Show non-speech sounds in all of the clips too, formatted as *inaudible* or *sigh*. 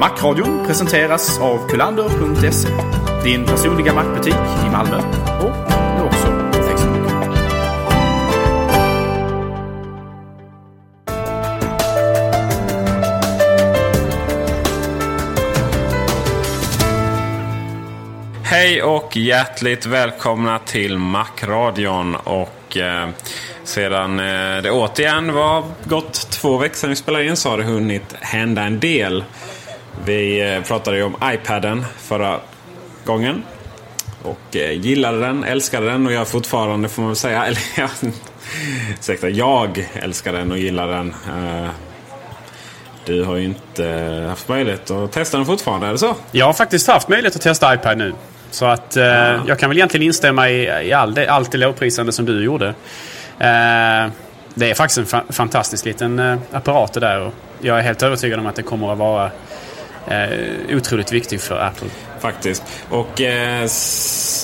Macradion presenteras av kulander.se. Din personliga mackbutik i Malmö och nu också på Facebook. Hej och hjärtligt välkomna till Macradion. Och eh, sedan eh, det återigen var gått två veckor sedan vi spelade in så har det hunnit hända en del. Vi eh, pratade ju om iPaden förra gången. Och eh, gillade den, älskade den och jag fortfarande får man väl säga. *laughs* Eller ursäkta, jag älskar den och gillar den. Eh, du har ju inte haft möjlighet att testa den fortfarande, är det så? Jag har faktiskt haft möjlighet att testa iPad nu. Så att eh, jag kan väl egentligen instämma i, i all det, allt det lovprisande som du gjorde. Eh, det är faktiskt en fa fantastisk liten eh, apparat det där. Och jag är helt övertygad om att det kommer att vara eh, otroligt viktig för Apple. Faktiskt. Och eh,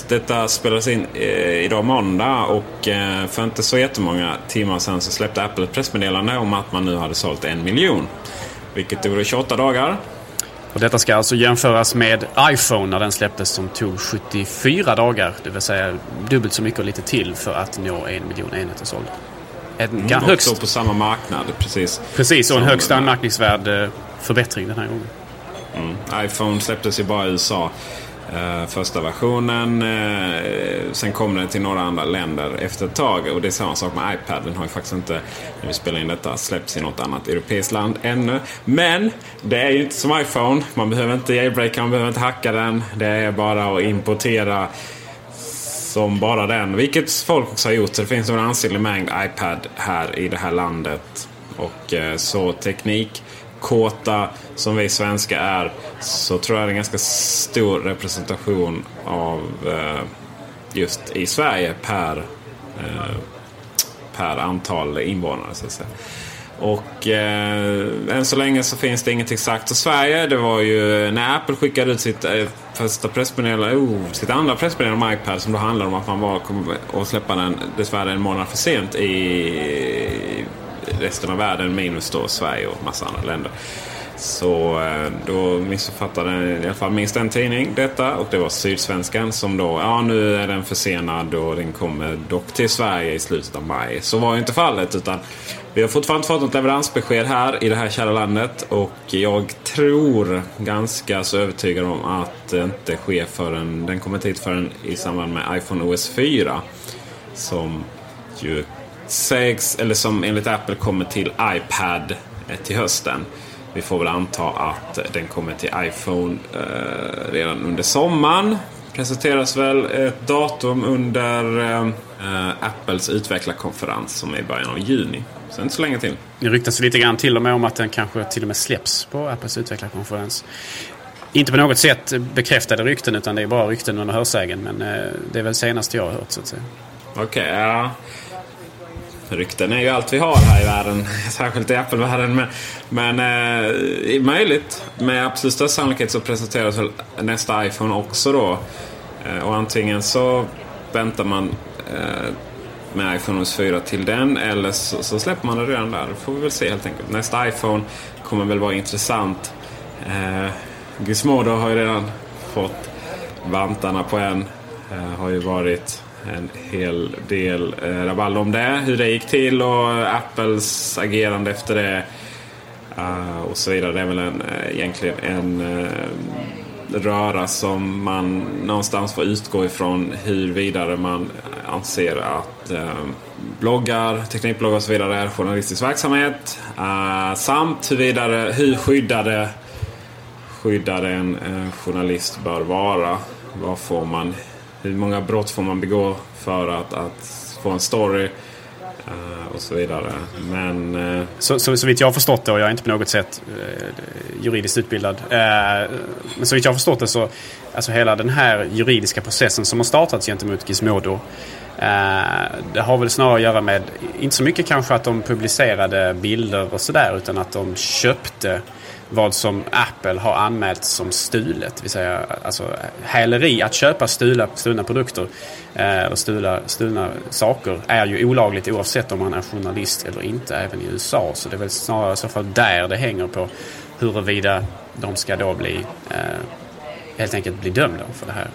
detta spelades in eh, idag måndag och eh, för inte så jättemånga timmar sedan så släppte Apple ett pressmeddelande om att man nu hade sålt en miljon. Vilket gjorde 28 dagar. Och detta ska alltså jämföras med iPhone när den släpptes som tog 74 dagar. Det vill säga dubbelt så mycket och lite till för att nå en miljon enheter såld. En Mm, högst, på samma marknad. Precis. precis, och en högst anmärkningsvärd eh, förbättring den här gången. iPhone släpptes ju bara i USA. Eh, första versionen. Eh, sen kom den till några andra länder efter ett tag. Och det är samma sak med iPad. Den har ju faktiskt inte, när vi spelar in detta, släppts i något annat europeiskt land ännu. Men det är ju inte som iPhone. Man behöver inte jailbreaka, man behöver inte hacka den. Det är bara att importera som bara den. Vilket folk också har gjort. Så det finns en ansenlig mängd iPad här i det här landet. Och eh, så teknikkåta som vi svenskar är så tror jag det är en ganska stor representation av eh, just i Sverige per, eh, per antal invånare. Så att säga. Och eh, än så länge så finns det ingenting sagt om Sverige. Det var ju när Apple skickade ut sitt eh, första pressmeddelande, oh, sitt andra pressmeddelande om iPad som då handlade om att man var kommer att släppa den dessvärre en månad för sent i resten av världen minus då Sverige och massa andra länder. Så eh, då missuppfattade i alla fall minst en tidning detta och det var Sydsvenskan som då, ja nu är den försenad och den kommer dock till Sverige i slutet av maj. Så var ju inte fallet utan vi har fortfarande inte fått något leveransbesked här i det här kära landet och jag tror ganska så övertygad om att det inte sker förrän, den kommer inte hit förrän i samband med iPhone OS 4. Som ju sägs, eller som enligt Apple kommer till iPad till hösten. Vi får väl anta att den kommer till iPhone eh, redan under sommaren. Presenteras väl ett datum under eh, Apples utvecklarkonferens som är i början av juni. Så inte så länge till. Det ryktas lite grann till och med om att den kanske till och med släpps på Apples utvecklarkonferens. Inte på något sätt bekräftade rykten utan det är bara rykten under hörsägen. Men eh, det är väl senast jag har hört så att säga. Okej, ja. Rykten är ju allt vi har här i världen. *laughs* Särskilt i Apple-världen. Men, men eh, möjligt. Med absolut största sannolikhet så presenteras väl nästa iPhone också då. Eh, och antingen så väntar man eh, med iPhone OS 4 till den. Eller så, så släpper man det redan där. Det får vi väl se helt enkelt. Nästa iPhone kommer väl vara intressant. Eh, Gizmodo har ju redan fått vantarna på en. Eh, har ju varit en hel del eh, rabalder om det. Hur det gick till och Apples agerande efter det. Uh, och så vidare. Det är väl en, eh, egentligen en uh, röra som man någonstans får utgå ifrån hur vidare man anser att uh, bloggar, teknikbloggar och så vidare är journalistisk verksamhet. Uh, samt hur vidare, hur skyddade, skyddade en, en journalist bör vara. Vad får man, hur många brott får man begå för att, att få en story? Uh, och så vidare. Men... Uh... Så, så, så vitt jag har förstått det, och jag är inte på något sätt uh, juridiskt utbildad. men så vitt jag har förstått det så, alltså hela den här juridiska processen som har startats gentemot Gizmodo. det har väl snarare att göra med, inte så mycket kanske att de publicerade bilder och sådär, utan att de köpte vad som Apple har anmält som stulet. Det vill säga alltså, häleri, att köpa stula, stulna produkter eh, och stula, stulna saker är ju olagligt oavsett om man är journalist eller inte, även i USA. Så det är väl snarare i så fall där det hänger på huruvida de ska då bli eh, helt enkelt bli dömda för det här.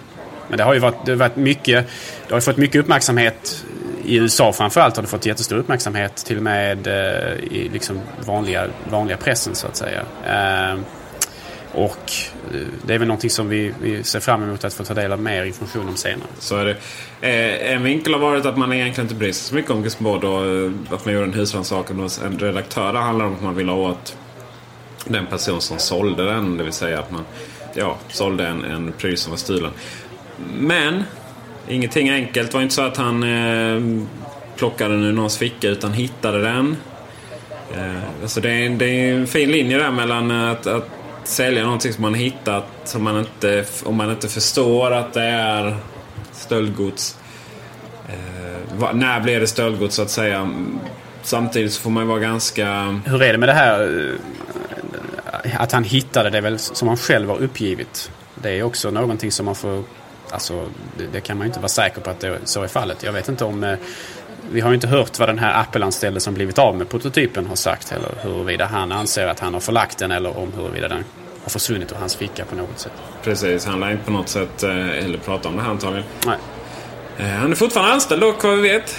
Men det har ju varit, det har varit mycket, det har fått mycket uppmärksamhet i USA framförallt har det fått jättestor uppmärksamhet till och med eh, i liksom vanliga, vanliga pressen så att säga. Eh, och eh, det är väl någonting som vi, vi, ser fram emot att få ta del av mer information om senare. Så är det. Eh, en vinkel har varit att man egentligen inte bryr sig så mycket om Gizmodo och eh, att man gjorde en husrannsakan hos en redaktör. Det handlar om att man vill ha åt den person som sålde den. Det vill säga att man ja, sålde en, en pryl som var stulen. Men Ingenting enkelt. Det var inte så att han eh, plockade den ur någons ficka utan hittade den. Eh, alltså det, är, det är en fin linje där mellan att, att sälja någonting som man hittat som man inte, om man inte förstår att det är stöldgods. Eh, när blir det stöldgods så att säga? Samtidigt så får man ju vara ganska... Hur är det med det här eh, att han hittade det väl som han själv har uppgivit? Det är också någonting som man får Alltså, det, det, kan man ju inte vara säker på att det, så är fallet. Jag vet inte om... Eh, vi har ju inte hört vad den här Apple-anställde som blivit av med prototypen har sagt. Eller huruvida han anser att han har förlagt den eller om huruvida den har försvunnit ur hans ficka på något sätt. Precis, han lär inte på något sätt eh, heller prata om det här antagligen. Nej. Eh, han är fortfarande anställd dock vad vi vet.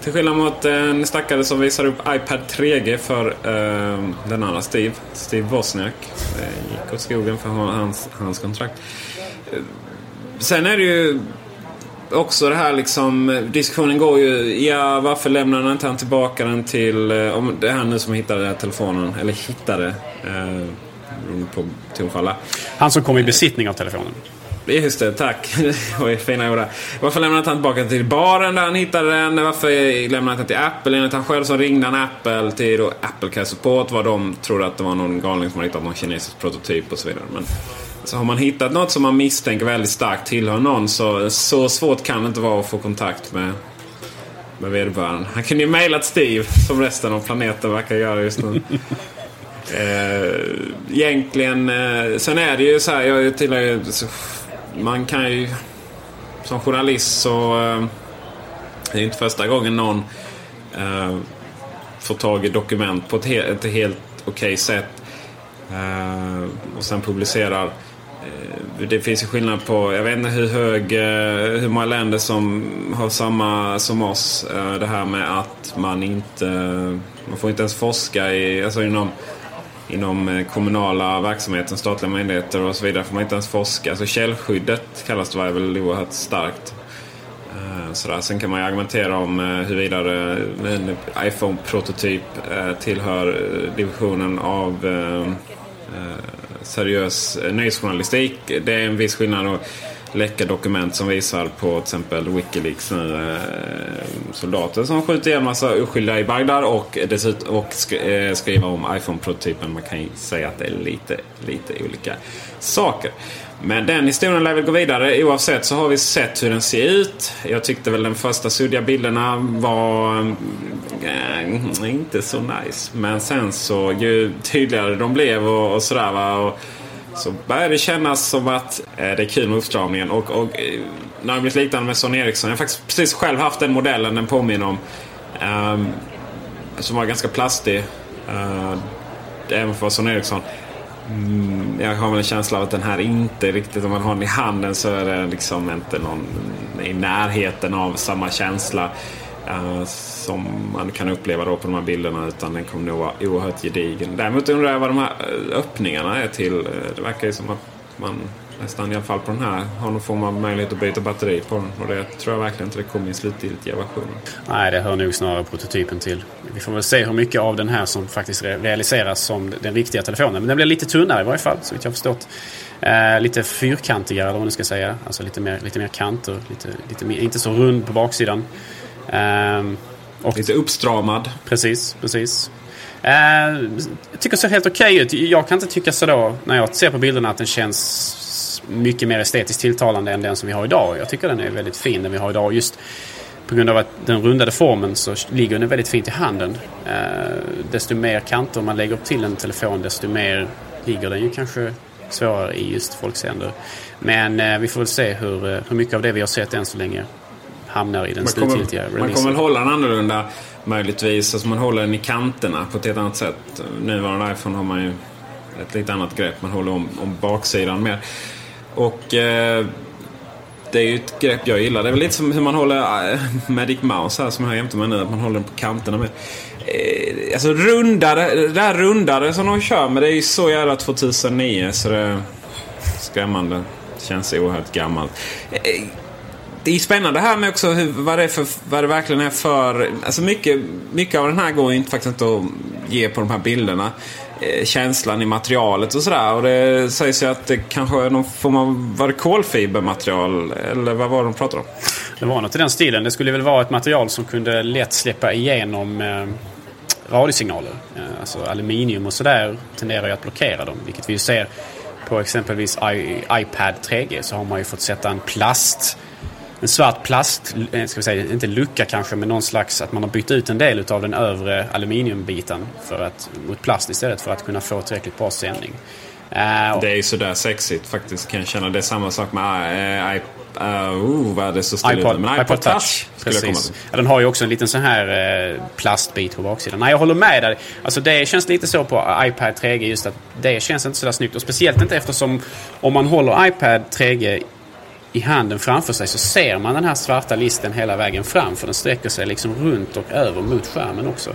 Till skillnad mot en stackare som visar upp iPad 3G för uh, den andra Steve. Steve Wozniak. Det gick åt skogen för hans, hans kontrakt. Sen är det ju också det här liksom, diskussionen går ju, ja varför lämnar inte han tillbaka den till, eh, om det är han nu som hittade den här telefonen, eller hittade, eh, på tonfalla. Han som kom i besittning av telefonen. Just det, tack. *laughs* Oj, fina ord Varför lämnade han tillbaka den till baren där han hittade den? Varför lämnade han den till Apple? Enligt han själv så ringde han Apple till då Apple Care Support. Vad de trodde att det var någon galning som hade hittat någon kinesisk prototyp och så vidare. Men så har man hittat något som man misstänker väldigt starkt tillhör någon så, så svårt kan det inte vara att få kontakt med, med vederbörande. Han kunde ju mejlat Steve som resten av planeten verkar göra just nu. *laughs* eh, egentligen, eh, sen är det ju så här, jag tillhör ju, man kan ju som journalist så eh, det är inte första gången någon eh, får tag i dokument på ett, he ett helt okej okay sätt. Uh, och sen publicerar Eh, det finns ju skillnad på, jag vet inte hur hög, eh, hur många länder som har samma som oss. Eh, det här med att man inte, man får inte ens forska i, alltså inom, inom eh, kommunala verksamheten, statliga myndigheter och så vidare får man inte ens forska. Alltså källskyddet kallas det, var väl oerhört starkt. Sådär. Sen kan man ju argumentera om huruvida en iPhone-prototyp tillhör divisionen av seriös eh, nyhetsjournalistik. Det är en viss skillnad att läcka dokument som visar på till exempel Wikileaks nu, eh, soldater som skjuter ihjäl massa oskyldiga i Bagdad och dessutom och sk eh, skriva om iPhone-prototypen. Man kan ju säga att det är lite, lite olika saker. Men den historien lär väl gå vidare. Oavsett så har vi sett hur den ser ut. Jag tyckte väl de första suddiga bilderna var äh, inte så nice. Men sen så ju tydligare de blev och, och sådär va. Och, så börjar det kännas som att eh, det är kul med uppstramningen. Och, och eh, när det blivit liknande med Sony Ericsson. Jag har faktiskt precis själv haft den modellen den påminner om. Um, som var ganska plastig. Uh, även för Sony Ericsson. Mm, jag har väl en känsla av att den här inte riktigt, om man har den i handen så är det liksom inte någon i närheten av samma känsla uh, som man kan uppleva då på de här bilderna. Utan den kommer nog vara oerhört gedigen. Däremot undrar jag vad de här eh, öppningarna är till. Eh, det verkar ju som att man nästan i alla fall på den här har någon form av möjlighet att byta batteri på den. Och det tror jag verkligen inte det kommer i slutgiltiga versionen. Nej, det hör nog snarare prototypen till. Vi får väl se hur mycket av den här som faktiskt realiseras som den riktiga telefonen. Men den blir lite tunnare i varje fall, så vitt jag har förstått. Eh, lite fyrkantigare eller vad man ska säga. Alltså lite mer, lite mer kanter. Lite, lite mer, inte så rund på baksidan. Eh, och, lite uppstramad. Precis, precis. Eh, jag tycker det ser helt okej okay ut. Jag kan inte tycka så då när jag ser på bilderna att den känns mycket mer estetiskt tilltalande än den som vi har idag. Jag tycker den är väldigt fin den vi har idag. Just på grund av att den rundade formen så ligger den väldigt fint i handen. Eh, desto mer kanter man lägger upp till en telefon desto mer ligger den ju kanske svårare i just folks händer. Men eh, vi får väl se hur, eh, hur mycket av det vi har sett än så länge hamnar i den slutgiltiga releasen. Man kommer väl hålla den annorlunda möjligtvis. Alltså man håller den i kanterna på ett helt annat sätt. Nuvarande iPhone har man ju ett lite annat grepp. Man håller om, om baksidan mer. Och eh, det är ju ett grepp jag gillar. Det är väl lite som hur man håller äh, Magic Mouse här som jag har jämte mig nu. Att man håller den på kanterna med. Äh, alltså rundare, det här rundare som de kör med det är ju så jävla 2009 så det är skrämmande. Det känns oerhört gammalt. Eh, det är spännande här med också hur, vad, det för, vad det verkligen är för... Alltså mycket, mycket av den här går ju inte, faktiskt inte att ge på de här bilderna. Eh, känslan i materialet och sådär. Och det sägs ju att det kanske är någon form av var det kolfibermaterial eller vad var det de pratade om? Det var något i den stilen. Det skulle väl vara ett material som kunde lätt släppa igenom eh, radiosignaler. Eh, alltså aluminium och sådär tenderar ju att blockera dem. Vilket vi ju ser på exempelvis I, iPad 3G så har man ju fått sätta en plast en svart plast, eh, ska vi säga, inte lucka kanske, men någon slags att man har bytt ut en del av den övre aluminiumbiten för att, mot plast istället för att kunna få tillräckligt bra sändning. Uh, det är ju sådär sexigt faktiskt kan jag känna. Det är samma sak med uh, Uh, oh, vad det så still iPod, Men iPod, Touch, Touch komma Ja, den har ju också en liten sån här eh, plastbit på baksidan. Nej, jag håller med dig. Alltså det känns lite så på iPad 3G just att det känns inte sådär snyggt. Och speciellt inte eftersom om man håller iPad 3G i handen framför sig så ser man den här svarta listen hela vägen fram. För den sträcker sig liksom runt och över mot skärmen också.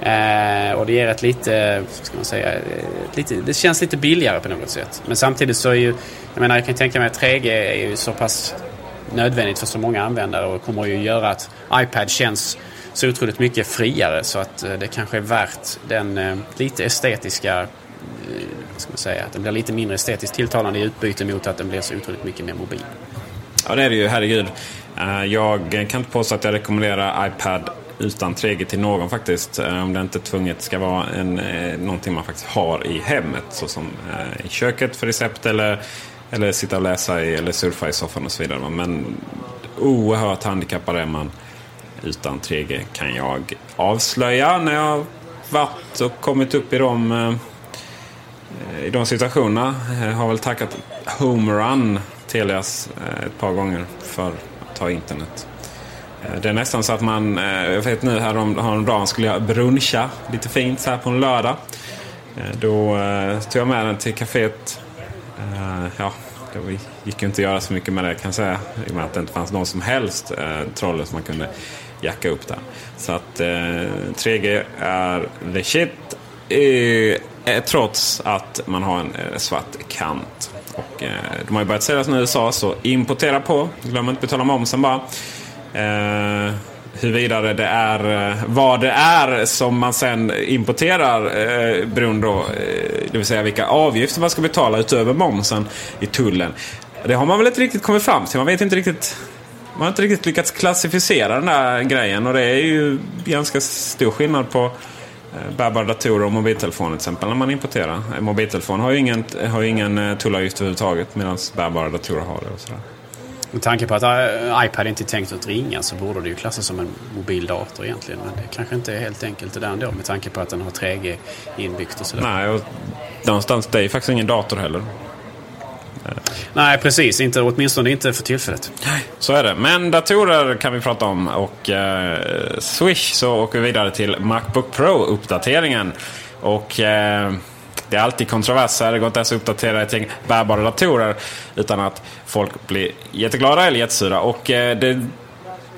Eh, och det ger ett lite, ska man säga, eh, lite, det känns lite billigare på något sätt. Men samtidigt så är ju, jag menar jag kan tänka mig att 3G är ju så pass nödvändigt för så många användare och kommer ju göra att iPad känns så otroligt mycket friare så att eh, det kanske är värt den eh, lite estetiska eh, ska man säga, att den blir lite mindre estetiskt tilltalande i utbyte mot att den blir så otroligt mycket mer mobil. Ja, det är det ju. Herregud. Eh, jag kan inte påstå att jag rekommenderar iPad utan 3G till någon faktiskt. Eh, om det inte tvunget ska vara en, eh, någonting man faktiskt har i hemmet. Såsom i köket för recept eller, eller sitta och läsa i, eller surfa i soffan och så vidare. Men oerhört handikappad är man utan 3G kan jag avslöja när jag varit och kommit upp i de, i de situationerna. Jag har väl tackat Homerun Telias eh, ett par gånger för att ta internet. Eh, det är nästan så att man, eh, jag vet nu häromdagen skulle jag bruncha lite fint så här på en lördag. Då tog jag med den till kaféet. Ja, det gick ju inte att göra så mycket med det kan jag säga. I och med att det inte fanns någon som helst troller som man kunde jacka upp där. Så att 3G är the shit. Trots att man har en svart kant. Och, eh, de har ju börjat säljas nu i USA, så importera på. Glöm inte betala momsen bara. Eh, huruvida det är eh, vad det är som man sen importerar eh, beroende då, eh, det vill säga vilka avgifter man ska betala utöver momsen i tullen. Det har man väl inte riktigt kommit fram till. Man vet inte riktigt man har inte riktigt lyckats klassificera den där grejen och det är ju ganska stor skillnad på bärbara datorer och mobiltelefoner till exempel när man importerar. En eh, mobiltelefon har ju ingen, har ingen eh, tullavgift överhuvudtaget medan bärbara datorer har det. Och sådär. Med tanke på att iPad inte är tänkt att ringa så borde det ju klassas som en mobil dator egentligen. Men det kanske inte är helt enkelt det där ändå med tanke på att den har 3G inbyggt och sådär. Nej, och någonstans, det är ju faktiskt ingen dator heller. Nej, precis. Inte, åtminstone inte för tillfället. Så är det. Men datorer kan vi prata om. Och eh, Swish så åker vi vidare till Macbook Pro-uppdateringen. Och eh, Det är alltid kontroverser. Det går inte ens att uppdatera ett gäng bärbara datorer utan att folk blir jätteglada eller jättesura. Och eh, det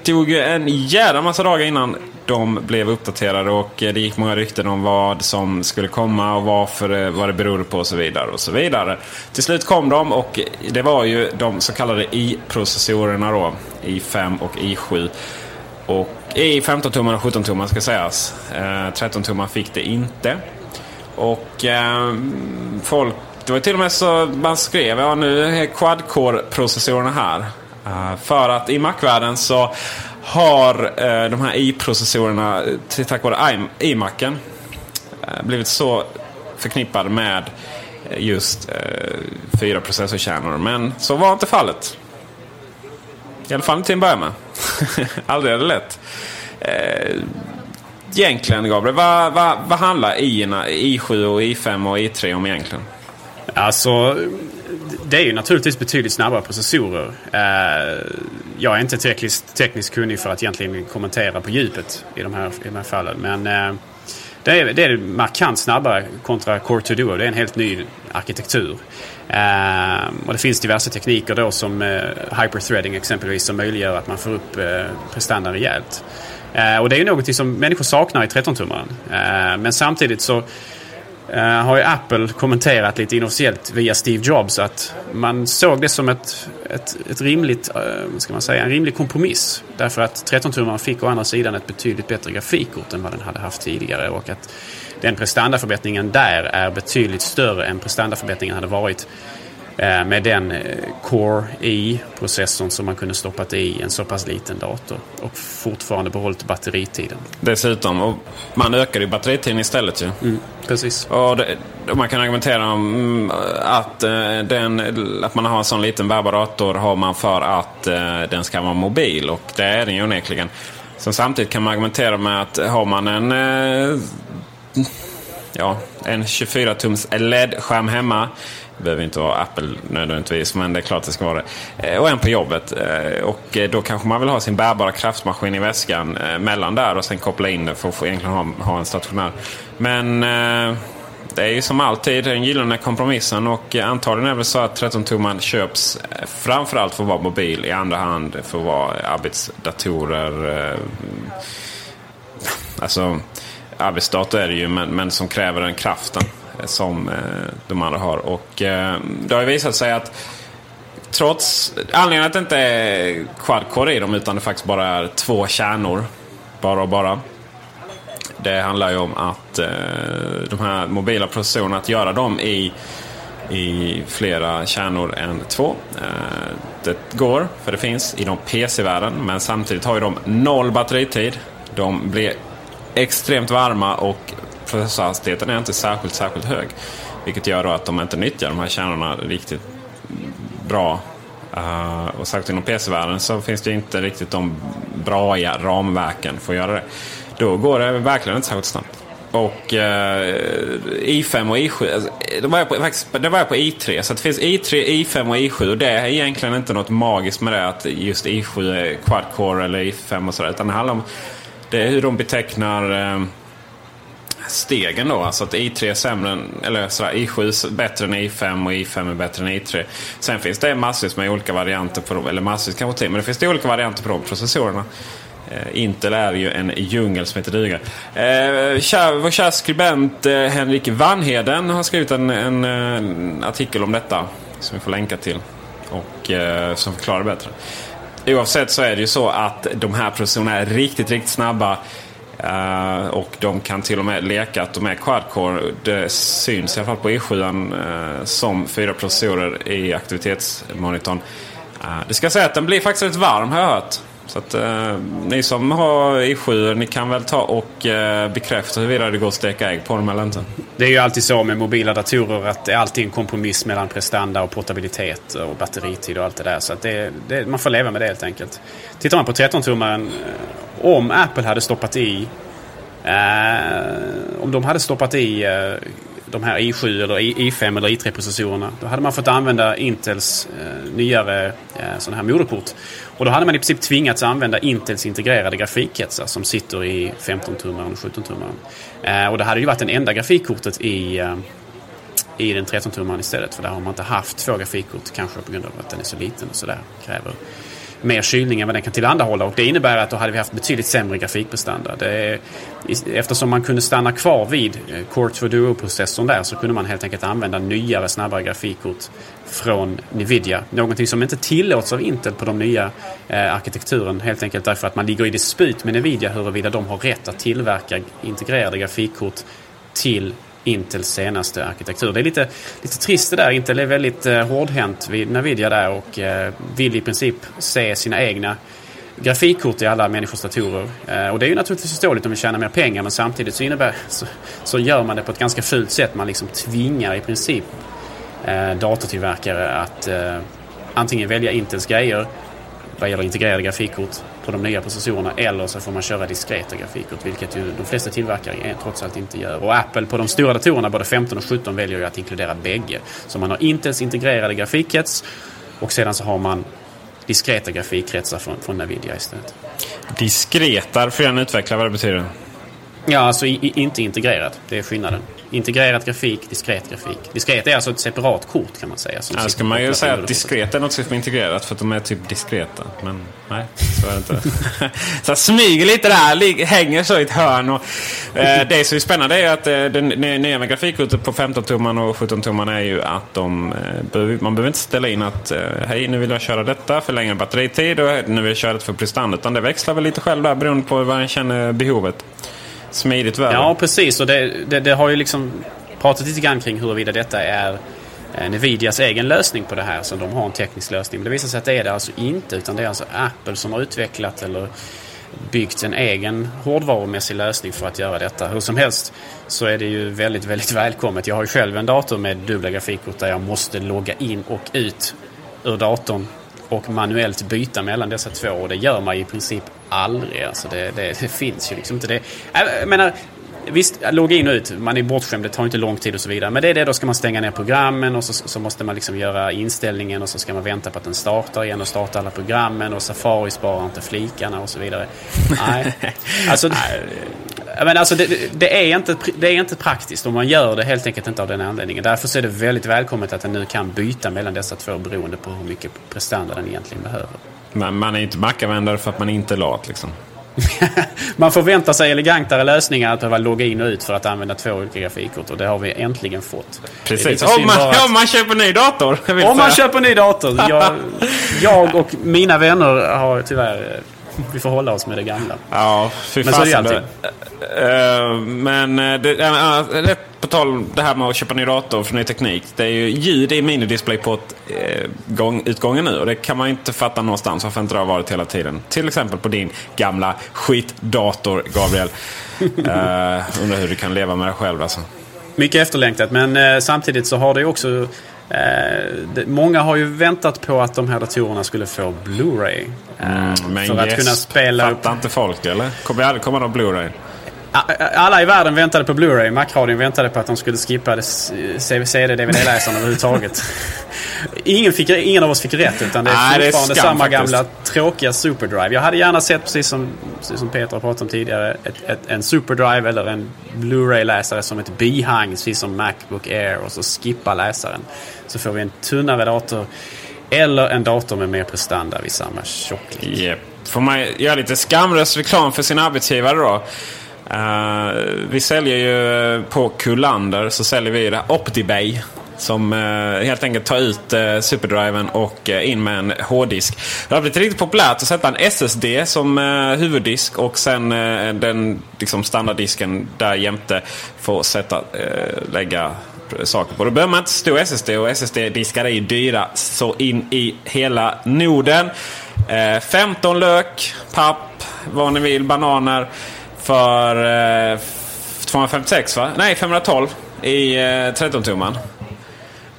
tog en jävla massa dagar innan de blev uppdaterade och eh, det gick många rykten om vad som skulle komma och varför, eh, vad det berodde på och så vidare. och så vidare. Till slut kom de och det var ju de så kallade i-processorerna då. i5 och i7. Och i 15-tummar och 17-tummar ska sägas. Eh, 13-tummar fick det inte. Och eh, folk, det var till och med så man skrev ja nu är quad-core-processorerna här. Uh, för att i Mac-världen så har eh, de här i-processorerna tack vare iMacen eh, blivit så förknippade med just eh, fyra processorkärnor. Men så var inte fallet. I alla fall inte till en början med. *laughs* Aldrig är det lätt. Eh, egentligen Gabriel, vad, vad, vad handlar i 7 och i5 och i3 om egentligen? Alltså, det är ju naturligtvis betydligt snabbare processorer. Eh, jag är inte tekniskt, tekniskt kunnig för att egentligen kommentera på djupet i de här, i de här fallen. Men eh, det är, det är markant snabbare kontra Core 2 Duo. Det är en helt ny arkitektur. Eh, och det finns diverse tekniker då som uh, hyperthreading exempelvis som möjliggör att man får upp eh, prestandan rejält. Och det är ju någonting som människor saknar i 13-tummaren. Men samtidigt så Uh, har ju Apple kommenterat lite inofficiellt via Steve Jobs att man såg det som ett, ett, ett rimligt, uh, ska man säga, en rimlig kompromiss. Därför att 13-tummaren fick å andra sidan ett betydligt bättre grafikkort än vad den hade haft tidigare och att den prestandaförbättringen där är betydligt större än prestandaförbättringen hade varit med den eh, Core i-processorn som man kunde stoppat i en så pass liten dator och fortfarande behållit batteritiden. Dessutom, och man ökar ju batteritiden istället ju. Mm, precis. Och, det, och, man kan argumentera om mm, att, eh, den, att man har en sån liten bärbar dator har man för att den ska vara mobil och det är den ju onekligen. Så samtidigt kan man argumentera med att har man en ja, en 24-tums LED-skärm hemma det behöver inte vara Apple nödvändigtvis, men det är klart det ska vara det. Eh, och en på jobbet. Eh, och eh, då kanske man vill ha sin bärbara kraftmaskin i väskan mellan där och sen koppla in den för att få egentligen ha, ha en stationär. Men det är ju som alltid den gyllene kompromissen och antagligen är det så att 13-tumman köps framförallt för att vara mobil, i andra hand för att vara arbetsdatorer. Alltså arbetsdator är det ju, men, men som kräver den kraften som eh, de andra har. Och eh, det har ju visat sig att trots anledningen att det inte är quad-core i dem utan det faktiskt bara är två kärnor. Bara och bara. Det handlar ju om att eh, de här mobila processorerna, att göra dem i, i flera kärnor än två. Eh, det går, för det finns inom PC-världen. Men samtidigt har ju de noll batteritid. De blir extremt varma och processorhastigheten är inte särskilt, särskilt hög. Vilket gör då att de inte nyttjar de här kärnorna riktigt bra. Uh, och särskilt inom PC-världen så finns det inte riktigt de bra ramverken för att göra det. Då går det verkligen inte särskilt snabbt. Och eh, uh, i5 och i7, alltså, det, var jag på, faktiskt, det var jag på i3. Så det finns i3, i5 och i7. Och det är egentligen inte något magiskt med det att just i7 är quad-core eller i5 och sådär. Utan det handlar om det är hur de betecknar uh, stegen då. Alltså att i3 är sämre än, eller sådär, i7 bättre än i5 och i5 är bättre än i3. Sen finns det massvis med olika varianter på dem, eller massvis kanske till, men det finns det olika varianter på de processorerna. Eh, Intel är ju en djungel som heter duga. Eh, kär, vår kära skribent eh, Henrik Vanheden har skrivit en, en, en, artikel om detta. Som vi får länka till. Och eh, som förklarar bättre. Oavsett så är det ju så att de här processorerna är riktigt, riktigt snabba. Uh, och de kan till och med leka att de är quad-core. Det syns i alla fall på E7 uh, eh, som fyra processorer i aktivitetsmonitorn. Uh, det ska säga att den blir faktiskt rätt varm har jag hört. Så att eh, ni som har i 7 ni kan väl ta och eh, bekräfta huruvida det går att steka ägg på dem eller inte. Det är ju alltid så med mobila datorer att det är alltid en kompromiss mellan prestanda och portabilitet och batteritid och allt det där. Så att det, det, man får leva med det helt enkelt. Tittar man på 13-tummaren eh, om Apple hade stoppat i eh, om de hade stoppat i eh, de här i7 eller i5 eller i3-processorerna. Då hade man fått använda Intels eh, nyare eh, sådana här moderkort. Och då hade man i princip tvingats använda Intels integrerade grafikkretsar som sitter i 15-tummaren och 17-tummaren. Eh, och det hade ju varit det enda grafikkortet i, eh, i den 13-tummaren istället. För där har man inte haft två grafikkort, kanske på grund av att den är så liten och sådär. Kräver mer kylning än vad den kan tillhandahålla. Och det innebär att då hade vi haft betydligt sämre grafikprestanda. Det eftersom man kunde stanna kvar vid eh, Core 2 Duo-processorn där så kunde man helt enkelt använda nyare, snabbare grafikkort från Nvidia. Någonting som inte tillåts av Intel på de nya eh, arkitekturen. Helt enkelt därför att man ligger i dispyt med Nvidia huruvida de har rätt att tillverka integrerade grafikkort till Intels senaste arkitektur. Det är lite, lite trist det där. Intel är väldigt eh, hårdhänt vid Nvidia där och eh, vill i princip se sina egna grafikkort i alla människors datorer. Eh, och det är ju naturligtvis förståeligt om vi tjänar mer pengar men samtidigt så, innebär, så, så gör man det på ett ganska fult sätt. Man liksom tvingar i princip eh, datortillverkare att eh, antingen välja Intels grejer vad gäller integrerade grafikkort på de nya processorerna eller så får man köra diskreta grafikkort vilket ju de flesta tillverkare trots allt inte gör. Och Apple på de stora datorerna, både 15 och 17, väljer ju att inkludera bägge. Så man har Intels integrerade grafikkrets och sedan så har man diskreta grafikkretsar från, från Nvidia istället. Diskreta, får gärna utveckla vad det betyder. Ja, alltså i, inte integrerad. Det är skillnaden. Integrerat grafik, diskret grafik. Diskret är alltså ett separat kort kan man säga. Som ja, ska man ju säga att diskret är något som är integrerat för att de är typ diskreta. Men nej, så är det inte. *laughs* så jag smyger lite där, hänger så i ett hörn. Och, eh, det som är spännande är att eh, det nya med grafikkortet på 15-tumman och 17-tumman är ju att de, eh, man behöver inte ställa in att eh, hej nu vill jag köra detta för längre batteritid och nu vill jag köra det för prestanda. Utan det växlar väl lite själv där beroende på vad man känner behovet smidigt värre. Ja, precis. Och det, det, det, har ju liksom pratat lite grann kring huruvida detta är eh, Nvidias egen lösning på det här. Så de har en teknisk lösning. Men det visar sig att det är det alltså inte. Utan det är alltså Apple som har utvecklat eller byggt en egen hårdvarumässig lösning för att göra detta. Hur som helst så är det ju väldigt, väldigt välkommet. Jag har ju själv en dator med dubbla grafikkort där jag måste logga in och ut ur datorn och manuellt byta mellan dessa två. Och det gör man i princip aldrig. Alltså det, det, det finns ju liksom inte. Det, jag menar, Visst, logga in och ut. Man är bortskämd. Det tar inte lång tid och så vidare. Men det är det. Då ska man stänga ner programmen och så, så måste man liksom göra inställningen och så ska man vänta på att den startar igen och starta alla programmen och Safari sparar inte flikarna och så vidare. Nej. *laughs* Alltså, men alltså det, det, är inte, det är inte praktiskt och man gör det helt enkelt inte av den anledningen. Därför är det väldigt välkommet att den nu kan byta mellan dessa två beroende på hur mycket prestanda den egentligen behöver. Men man är inte Mac-användare för att man inte är lat liksom? *laughs* man förväntar sig elegantare lösningar att behöva logga in och ut för att använda två olika grafikkort och det har vi äntligen fått. Precis, om man, att... om man köper ny dator. Om säga. man köper ny dator. Jag, *laughs* jag och mina vänner har tyvärr *laughs* vi får hålla oss med det gamla. Ja, fy Men så är det alltid. Uh, men eh, det, uh, på tal om det här med att köpa ny dator för ny teknik. Det är ju ljud i minidisplayport uh, gång, utgången nu. Och det kan man inte fatta någonstans varför inte det har varit hela tiden. Till exempel på din gamla skitdator, Gabriel. *laughs* undrar hur du kan leva med det själv alltså. Mycket efterlängtat men samtidigt så har det också Eh, många har ju väntat på att de här datorerna skulle få Blu-ray. Eh, mm, men för yes, att kunna spela fattar upp... inte folk eller? Kommer komma någon Blu-ray? Alla i världen väntade på Blu-ray. Macradion väntade på att de skulle skippa CD-DVD-läsaren överhuvudtaget. *laughs* Ingen, fick, ingen av oss fick rätt utan det är Nej, fortfarande det är samma faktiskt. gamla tråkiga Superdrive. Jag hade gärna sett, precis som, precis som Peter har pratat om tidigare, ett, ett, en Superdrive eller en Blu-ray-läsare som ett bihang, precis som Macbook Air och så skippa läsaren. Så får vi en tunnare dator eller en dator med mer prestanda vid samma tjocklek. Yep. Får man göra lite skamlös reklam för sin arbetsgivare då? Uh, vi säljer ju eh, på Kullander så säljer vi det OptiBay. Som uh, helt enkelt tar ut uh, superdriven och uh, in med en hårddisk. Det har blivit riktigt populärt att sätta en SSD som huvuddisk och sen den liksom, standarddisken där jämte får sätta, lägga saker på. Då behöver man inte stor SSD och SSD-diskar är ju dyra så in i hela Norden. 15 lök, papp, vad ni vill, bananer. För eh, 256 va? Nej, 512 i eh, 13-tumman.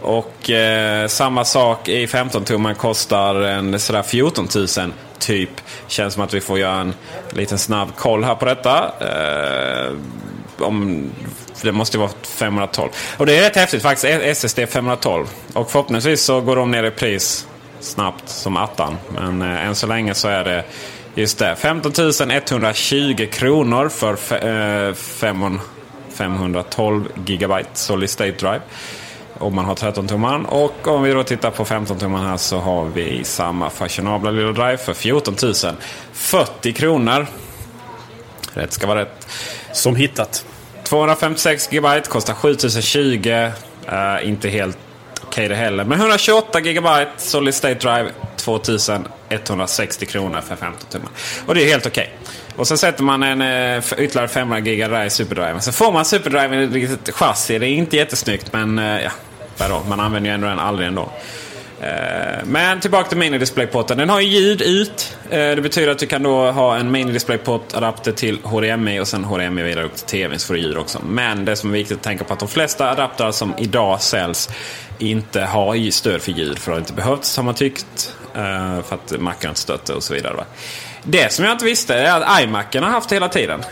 Och eh, samma sak i 15-tumman kostar en sådär 14 000 typ. Känns som att vi får göra en liten snabb koll här på detta. Eh, om, det måste ju vara 512. Och det är rätt häftigt faktiskt. E- SSD 512. Och förhoppningsvis så går de ner i pris snabbt som attan. Men eh, än så länge så är det Just det. 15 120 kronor för eh, 512 gigabyte solid state drive. om man har 13-tummaren. Och om vi då tittar på 15-tummaren här så har vi samma fashionabla lilla drive för 14 000. 40 kronor. Rätt ska vara rätt. Som hittat. 256 GB kostar 7020. Uh, inte helt okej det heller. Men 128 GB Solid State Drive 2160 kronor för 15 tummar. Och det är helt okej. Och så sätter man en eh, ytterligare 500 GB i superdriven. Så får man superdriven i ett litet chassi. Det är inte jättesnyggt men eh, ja, vadå? Man använder ju ändå den aldrig ändå. Eh, men tillbaka till mini DisplayPorten. Den har ju ljud ut. Eh, det betyder att du kan då ha en mini DisplayPort adapter till HDMI och sen HDMI vidare upp till TVn så får du ljud också. Men det som är viktigt att tänka på är att de flesta adaptrar som idag säljs inte har stöd för ljud. För det har inte behövts har man tyckt. Eh, för att Macen inte stött och så vidare. Det som jag inte visste är att iMacen har haft hela tiden.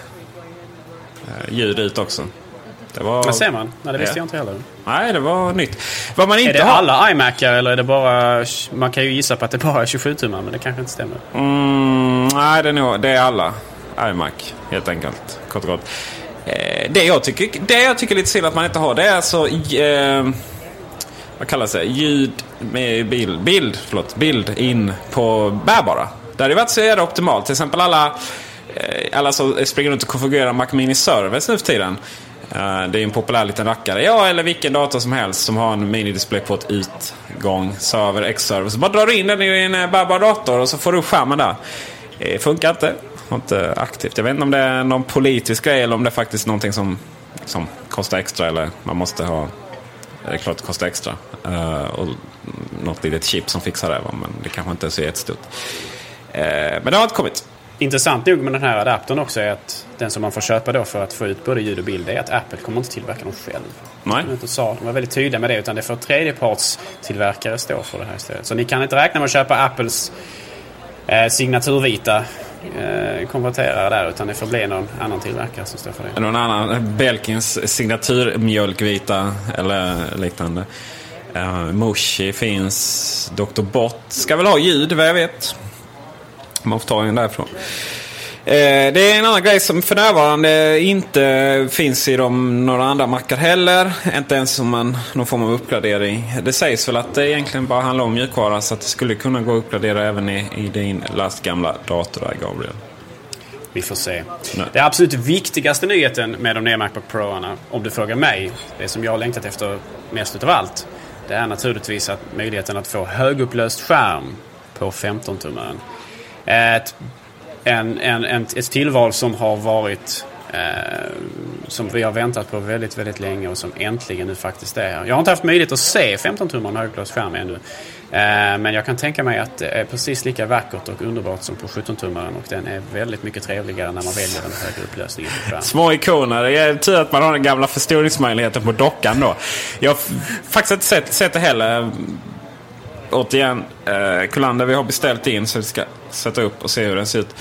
Ljud ut också. Det var... Men ser man? Nej, det visste ja. jag inte heller. Nej, det var nytt. Vad man inte är det har... alla iMacar eller är det bara... Man kan ju gissa på att det bara är 27 tummar men det kanske inte stämmer. Mm, nej, det är, nog... det är alla iMac helt enkelt. Kort och gott. Eh, det, jag tycker, det jag tycker är lite synd att man inte har det är alltså... Eh, vad kallas det? Ljud med bild, bild, förlåt, bild in på bärbara. Det hade varit så jävla optimalt. Till exempel alla, eh, alla som springer runt och konfigurerar Mac Mini Service nu för tiden. Eh, det är en populär liten rackare. Ja, eller vilken dator som helst som har en mini DisplayPort utgång, server, X-server. Så bara drar du in den i en eh, bärbar dator och så får du upp skärmen där. Det funkar inte. Inte aktivt. Jag vet inte om det är någon politisk grej eller om det är faktiskt någonting som, som kostar extra. Eller man måste ha... Det är klart det kostar extra. Uh, och något litet chip som fixar det. Men det kanske inte är så jättestort. Uh, men det har inte kommit. Intressant nog med den här adaptern också är att den som man får köpa då för att få ut både ljud och bild är att Apple kommer inte tillverka dem själv. Nej. De, inte sa, de var väldigt tydliga med det utan det får tredjepartstillverkare stå för det här istället. Så ni kan inte räkna med att köpa Apples eh, signaturvita eh, konverterare där utan det får bli någon annan tillverkare som står för det. Någon annan. Belkins signaturmjölkvita eller liknande. Uh, Moshi finns. Dr. Bott ska väl ha ljud vad jag vet. Man får ta en därifrån. Eh, det är en annan grej som för närvarande inte finns i de, några andra mackar heller. Inte ens som en, någon form av uppgradering. Det sägs väl att det egentligen bara handlar om mjukvara så att det skulle kunna gå att uppgradera även i, i din lastgamla dator där Gabriel. Vi får se. Nej. Det absolut viktigaste nyheten med de nya Macbook Pro-arna, om du frågar mig, det som jag har längtat efter mest utav allt, det är naturligtvis att möjligheten att få högupplöst skärm på 15-tummaren. Ett, en, en, en, ett tillval som har varit eh, som vi har väntat på väldigt, väldigt länge och som äntligen nu faktiskt är här. Jag har inte haft möjlighet att se 15-tummaren högupplöst ännu. Eh, men jag kan tänka mig att det är precis lika vackert och underbart som på 17-tummaren och den är väldigt mycket trevligare när man väljer den högre upplösningen på skärmen. Små ikoner. Det är tur att man har den gamla förstoringsmöjligheten på dockan då. Jag har faktiskt inte sett, sett det heller återigen, eh, Kullander vi har beställt in så vi ska sätta upp och se hur den ser ut.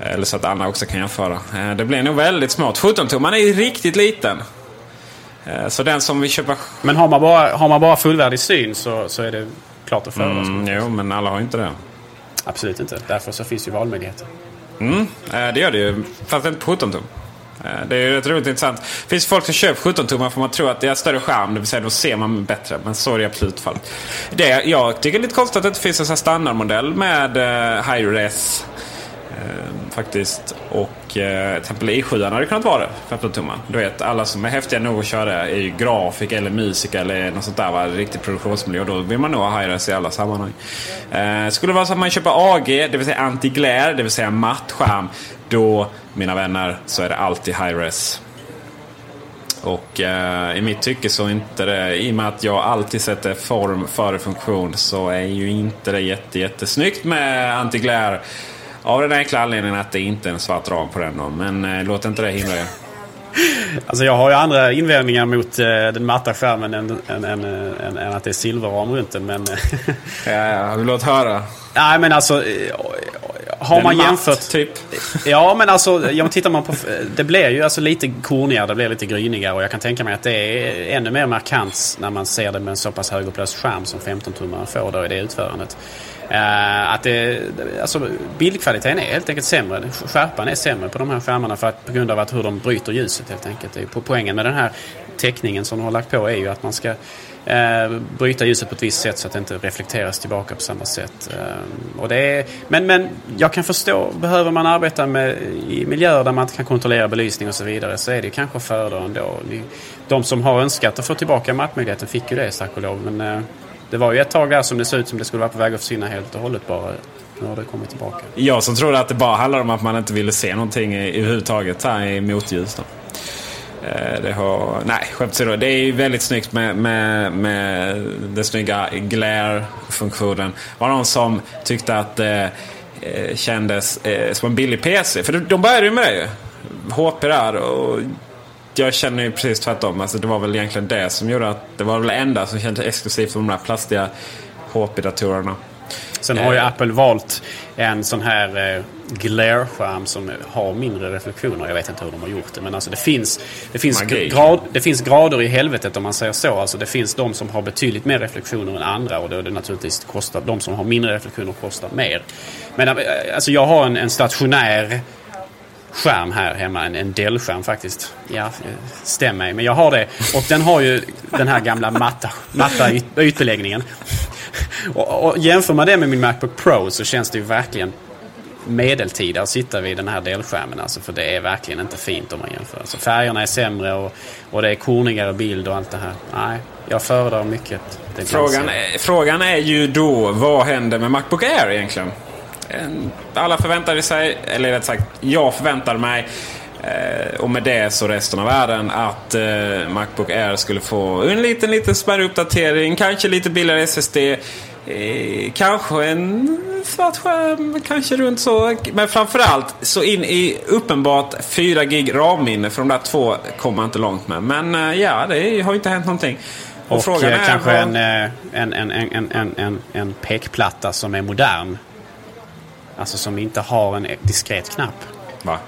Eller så att Anna också kan jämföra. Eh, det blir nog väldigt smått. 17-tumman är riktigt liten. Eh, så den som vill köpa... Men har man bara, har man bara fullvärdig syn så, så är det klart att föredra. Mm, jo, men alla har inte det. Absolut inte. Därför så finns ju valmöjligheter. Mm, eh, det gör det ju. Fast inte på 17 tum. Eh, det är rätt roligt intressant. Det finns folk som köper 17-tummar för man tror att det är större skärm. Det vill säga då ser man bättre. Men så är det absolut fallet. Det, jag tycker det är lite konstigt att det inte finns en sån standardmodell med eh, high-res. Eh, faktiskt. Och eh, till exempel e i7 hade det kunnat vara det. 15-tummar. Du vet alla som är häftiga nog att köra är ju grafiker eller musiker eller något sånt där. Va? Riktig produktionsmiljö. Och då vill man nog ha high-res i alla sammanhang. Eh, skulle det vara så att man köper AG, det vill säga anti-glare, det vill säga matt skärm. Då, mina vänner, så är det alltid high-res. Och eh, i mitt tycke så är inte det, i och med att jag alltid sätter form före funktion, så är ju inte det jätte, jättesnyggt med anti-glare. Av den enkla anledningen att det inte är en svart ram på den. Men eh, låt inte det hindra er. *laughs* Alltså jag har ju andra invändningar mot eh, den matta skärmen än, än, än, än, att det är silverram runt den. Men... ja, ja, låt höra. Nej men alltså eh, har man matt, jämfört... typ. *laughs* Ja, men alltså, ja, tittar man på... Det blir ju alltså lite kornigare, det blir lite grynigare och jag kan tänka mig att det är ännu mer markant när man ser det med en så pass högupplöst skärm som 15-tummaren får då i det utförandet. Uh, att det, alltså, bildkvaliteten är helt enkelt sämre. Skärpan är sämre på de här skärmarna för att, på grund av att hur de bryter ljuset helt enkelt. På poängen med den här teckningen som de har lagt på är ju att man ska eh, bryta ljuset på ett visst sätt så att det inte reflekteras tillbaka på samma sätt. Eh, och det är, men, men jag kan förstå, behöver man arbeta med, i miljöer där man inte kan kontrollera belysning och så vidare så är det kanske att föredra ändå. De som har önskat att få tillbaka mattmöjligheten fick ju det tack och lov. Men eh, det var ju ett tag där som det såg ut som det skulle vara på väg att försvinna helt och hållet bara. Nu har det kommit tillbaka. Jag som trodde att det bara handlade om att man inte ville se någonting överhuvudtaget här i motljus. Då. Eh, det har, nej, skämt åsido. Det är väldigt snyggt med, med, med den snygga glare-funktionen. var någon som tyckte att det eh, kändes eh, som en billig PC. För de började ju med det ju. HP där. Och jag känner ju precis tvärtom. Alltså, det var väl egentligen det som gjorde att det var väl det enda som kändes exklusivt för de där plastiga HP-datorerna. Sen har ju eh. Apple valt en sån här eh, glare-skärm som har mindre reflektioner. Jag vet inte hur de har gjort det. Men alltså det finns, det finns, grad, det finns grader i helvetet om man säger så. Alltså det finns de som har betydligt mer reflektioner än andra. Och då är det naturligtvis kostar, de som har mindre reflektioner kostar mer. Men eh, alltså jag har en, en stationär skärm här hemma. En, en Dell-skärm faktiskt. Ja, stäm mig. Men jag har det. Och den har ju den här gamla matta, matta yt, ytbeläggningen. Och, och jämför man det med min Macbook Pro så känns det ju verkligen medeltida att sitta vid den här delskärmen. Alltså, för det är verkligen inte fint om man jämför. Alltså, färgerna är sämre och, och det är kornigare bild och allt det här. Nej, jag föredrar mycket frågan är, frågan är ju då, vad händer med Macbook Air egentligen? Alla förväntade sig, eller rätt sagt, jag förväntade mig eh, och med det så resten av världen att eh, Macbook Air skulle få en liten, liten smärre uppdatering. Kanske lite billigare SSD. Eh, kanske en svart skärm, kanske runt så. Men framförallt så in i uppenbart 4 gig RAM-minne. För de där två kommer man inte långt med. Men ja, det har inte hänt någonting. Och, och kanske en, en, en, en, en, en, en pekplatta som är modern. Alltså som inte har en diskret knapp.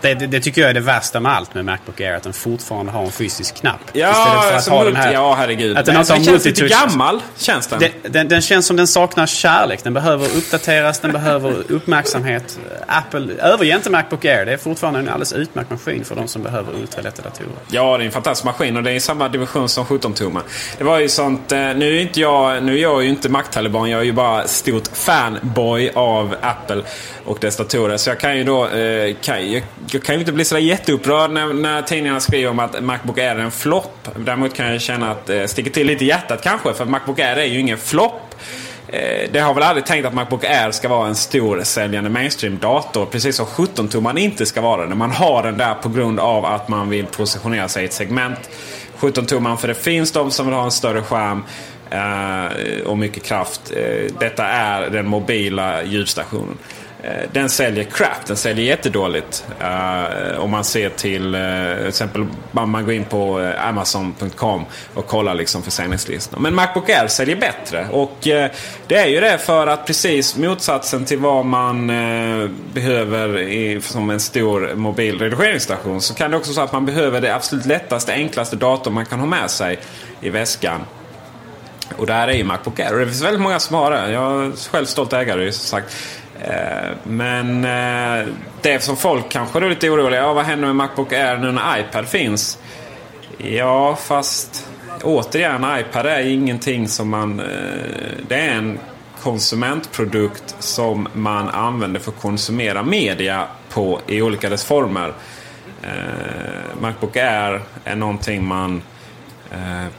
Det, det, det, tycker jag är det värsta med allt med Macbook Air. Att den fortfarande har en fysisk knapp. Ja, Istället för att ha den här, ja herregud. Att den, den känns lite gammal, känns den. den. den. känns som den saknar kärlek. Den behöver uppdateras, den behöver uppmärksamhet. Apple överger inte Macbook Air. Det är fortfarande en alldeles utmärkt maskin för de som behöver ultralätta datorer. Ja, det är en fantastisk maskin och det är i samma division som 17-tummar. Det var ju sånt, eh, nu är inte jag, nu är jag ju inte Mac-taliban. Jag är ju bara stort fanboy av Apple och dess datorer. Så jag kan ju då, eh, kan, jag, jag, kan ju inte bli så jätteupprörd när, när tidningarna skriver om att Macbook Air är en flopp. Däremot kan jag känna att det eh, sticker till lite i hjärtat kanske. För Macbook Air är ju ingen flopp. Eh, det har väl aldrig tänkt att Macbook Air ska vara en stor säljande mainstream-dator. Precis som 17-tumman inte ska vara det. Man har den där på grund av att man vill positionera sig i ett segment. 17-tumman för det finns de som vill ha en större skärm. eh, och mycket kraft. Eh, detta är den mobila ljudstationen. Eh, den säljer crap. Den säljer jättedåligt. Uh, om man ser till uh, exempel man går in på uh, Amazon.com och kollar liksom försäljningslistan. Men Macbook Air säljer bättre. Och uh, det är ju det för att precis motsatsen till vad man behöver i, som en stor mobil redigeringsstation. Så kan det också vara så att man behöver det absolut lättaste, enklaste datorn man kan ha med sig i väskan. Och där är ju Macbook Air. Och det finns väldigt många som har det. Jag är själv stolt ägare som sagt. Eh, men eh, det som folk kanske är lite oroliga ja, vad händer med Macbook Air nu när iPad finns? Ja, fast återigen, iPad är ingenting som man... Eh, det är en konsumentprodukt som man använder för att konsumera media på i olika dess former. Macbook Air är någonting man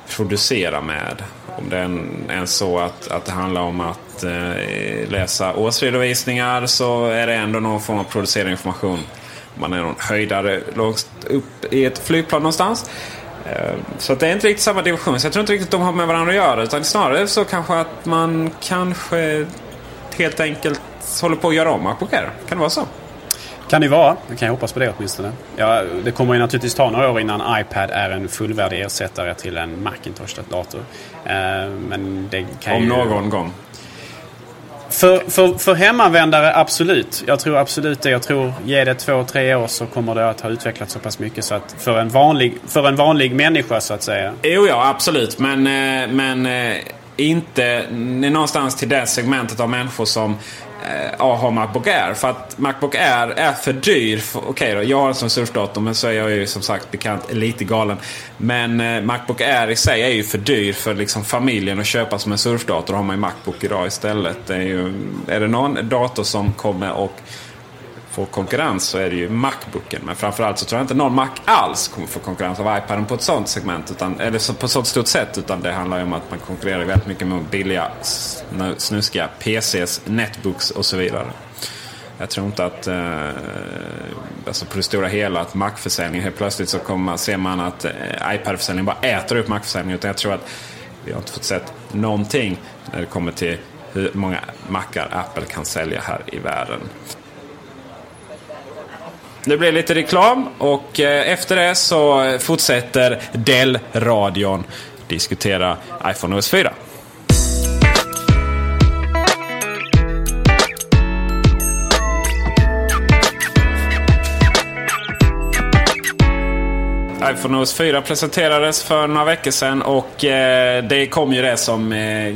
producerar med. Om det är en så att, att det handlar om att eh, läsa årsredovisningar så är det ändå någon form av producerad information. Man är någon höjdare långt upp i ett flygplan någonstans. Eh, så det är inte riktigt samma division. Så jag tror inte riktigt de har med varandra att göra. Utan snarare så kanske att man kanske helt enkelt håller på att göra om Air. Kan det vara så? Kan det vara. Jag kan hoppas på det åtminstone. Ja, det kommer ju naturligtvis ta några år innan iPad är en fullvärdig ersättare till en Macintosh-dator. Eh, men det kan Om ju... någon gång. För, för, för hemmavändare, absolut. Jag tror absolut det. Jag tror, ge det två, tre år så kommer det att ha utvecklats så pass mycket så att för en vanlig, för en vanlig människa så att säga. Jo, ja, absolut. Men, eh, men eh, inte någonstans till det segmentet av människor som eh, ha Macbook Air. För att Macbook Air är för dyr. Okej okay då, jag har en sån surfdator men så är jag ju som sagt bekant lite galen. Men eh, Macbook Air i sig är ju för dyr för liksom familjen att köpa som en surfdator. Då har man ju Macbook idag istället. Det är, ju, är det någon dator som kommer och få konkurrens så är det ju Macbooken. Men framförallt så tror jag inte någon Mac alls kommer få konkurrens av iPaden på ett sånt segment. Utan, eller på ett sånt stort sätt. Utan det handlar ju om att man konkurrerar väldigt mycket med billiga snuskiga PCs, Netbooks och så vidare. Jag tror inte att, eh, alltså på det stora hela, att Mac-försäljningen helt plötsligt så kommer, ser man att eh, iPad-försäljningen bara äter upp Mac-försäljningen. Utan jag tror att vi har inte fått sett någonting när det kommer till hur många Macar Apple kan sälja här i världen. Det blir lite reklam och eh, efter det så fortsätter Dell-radion diskutera iPhone OS 4. iPhone OS 4 presenterades för några veckor sedan och eh, det kom ju det som eh,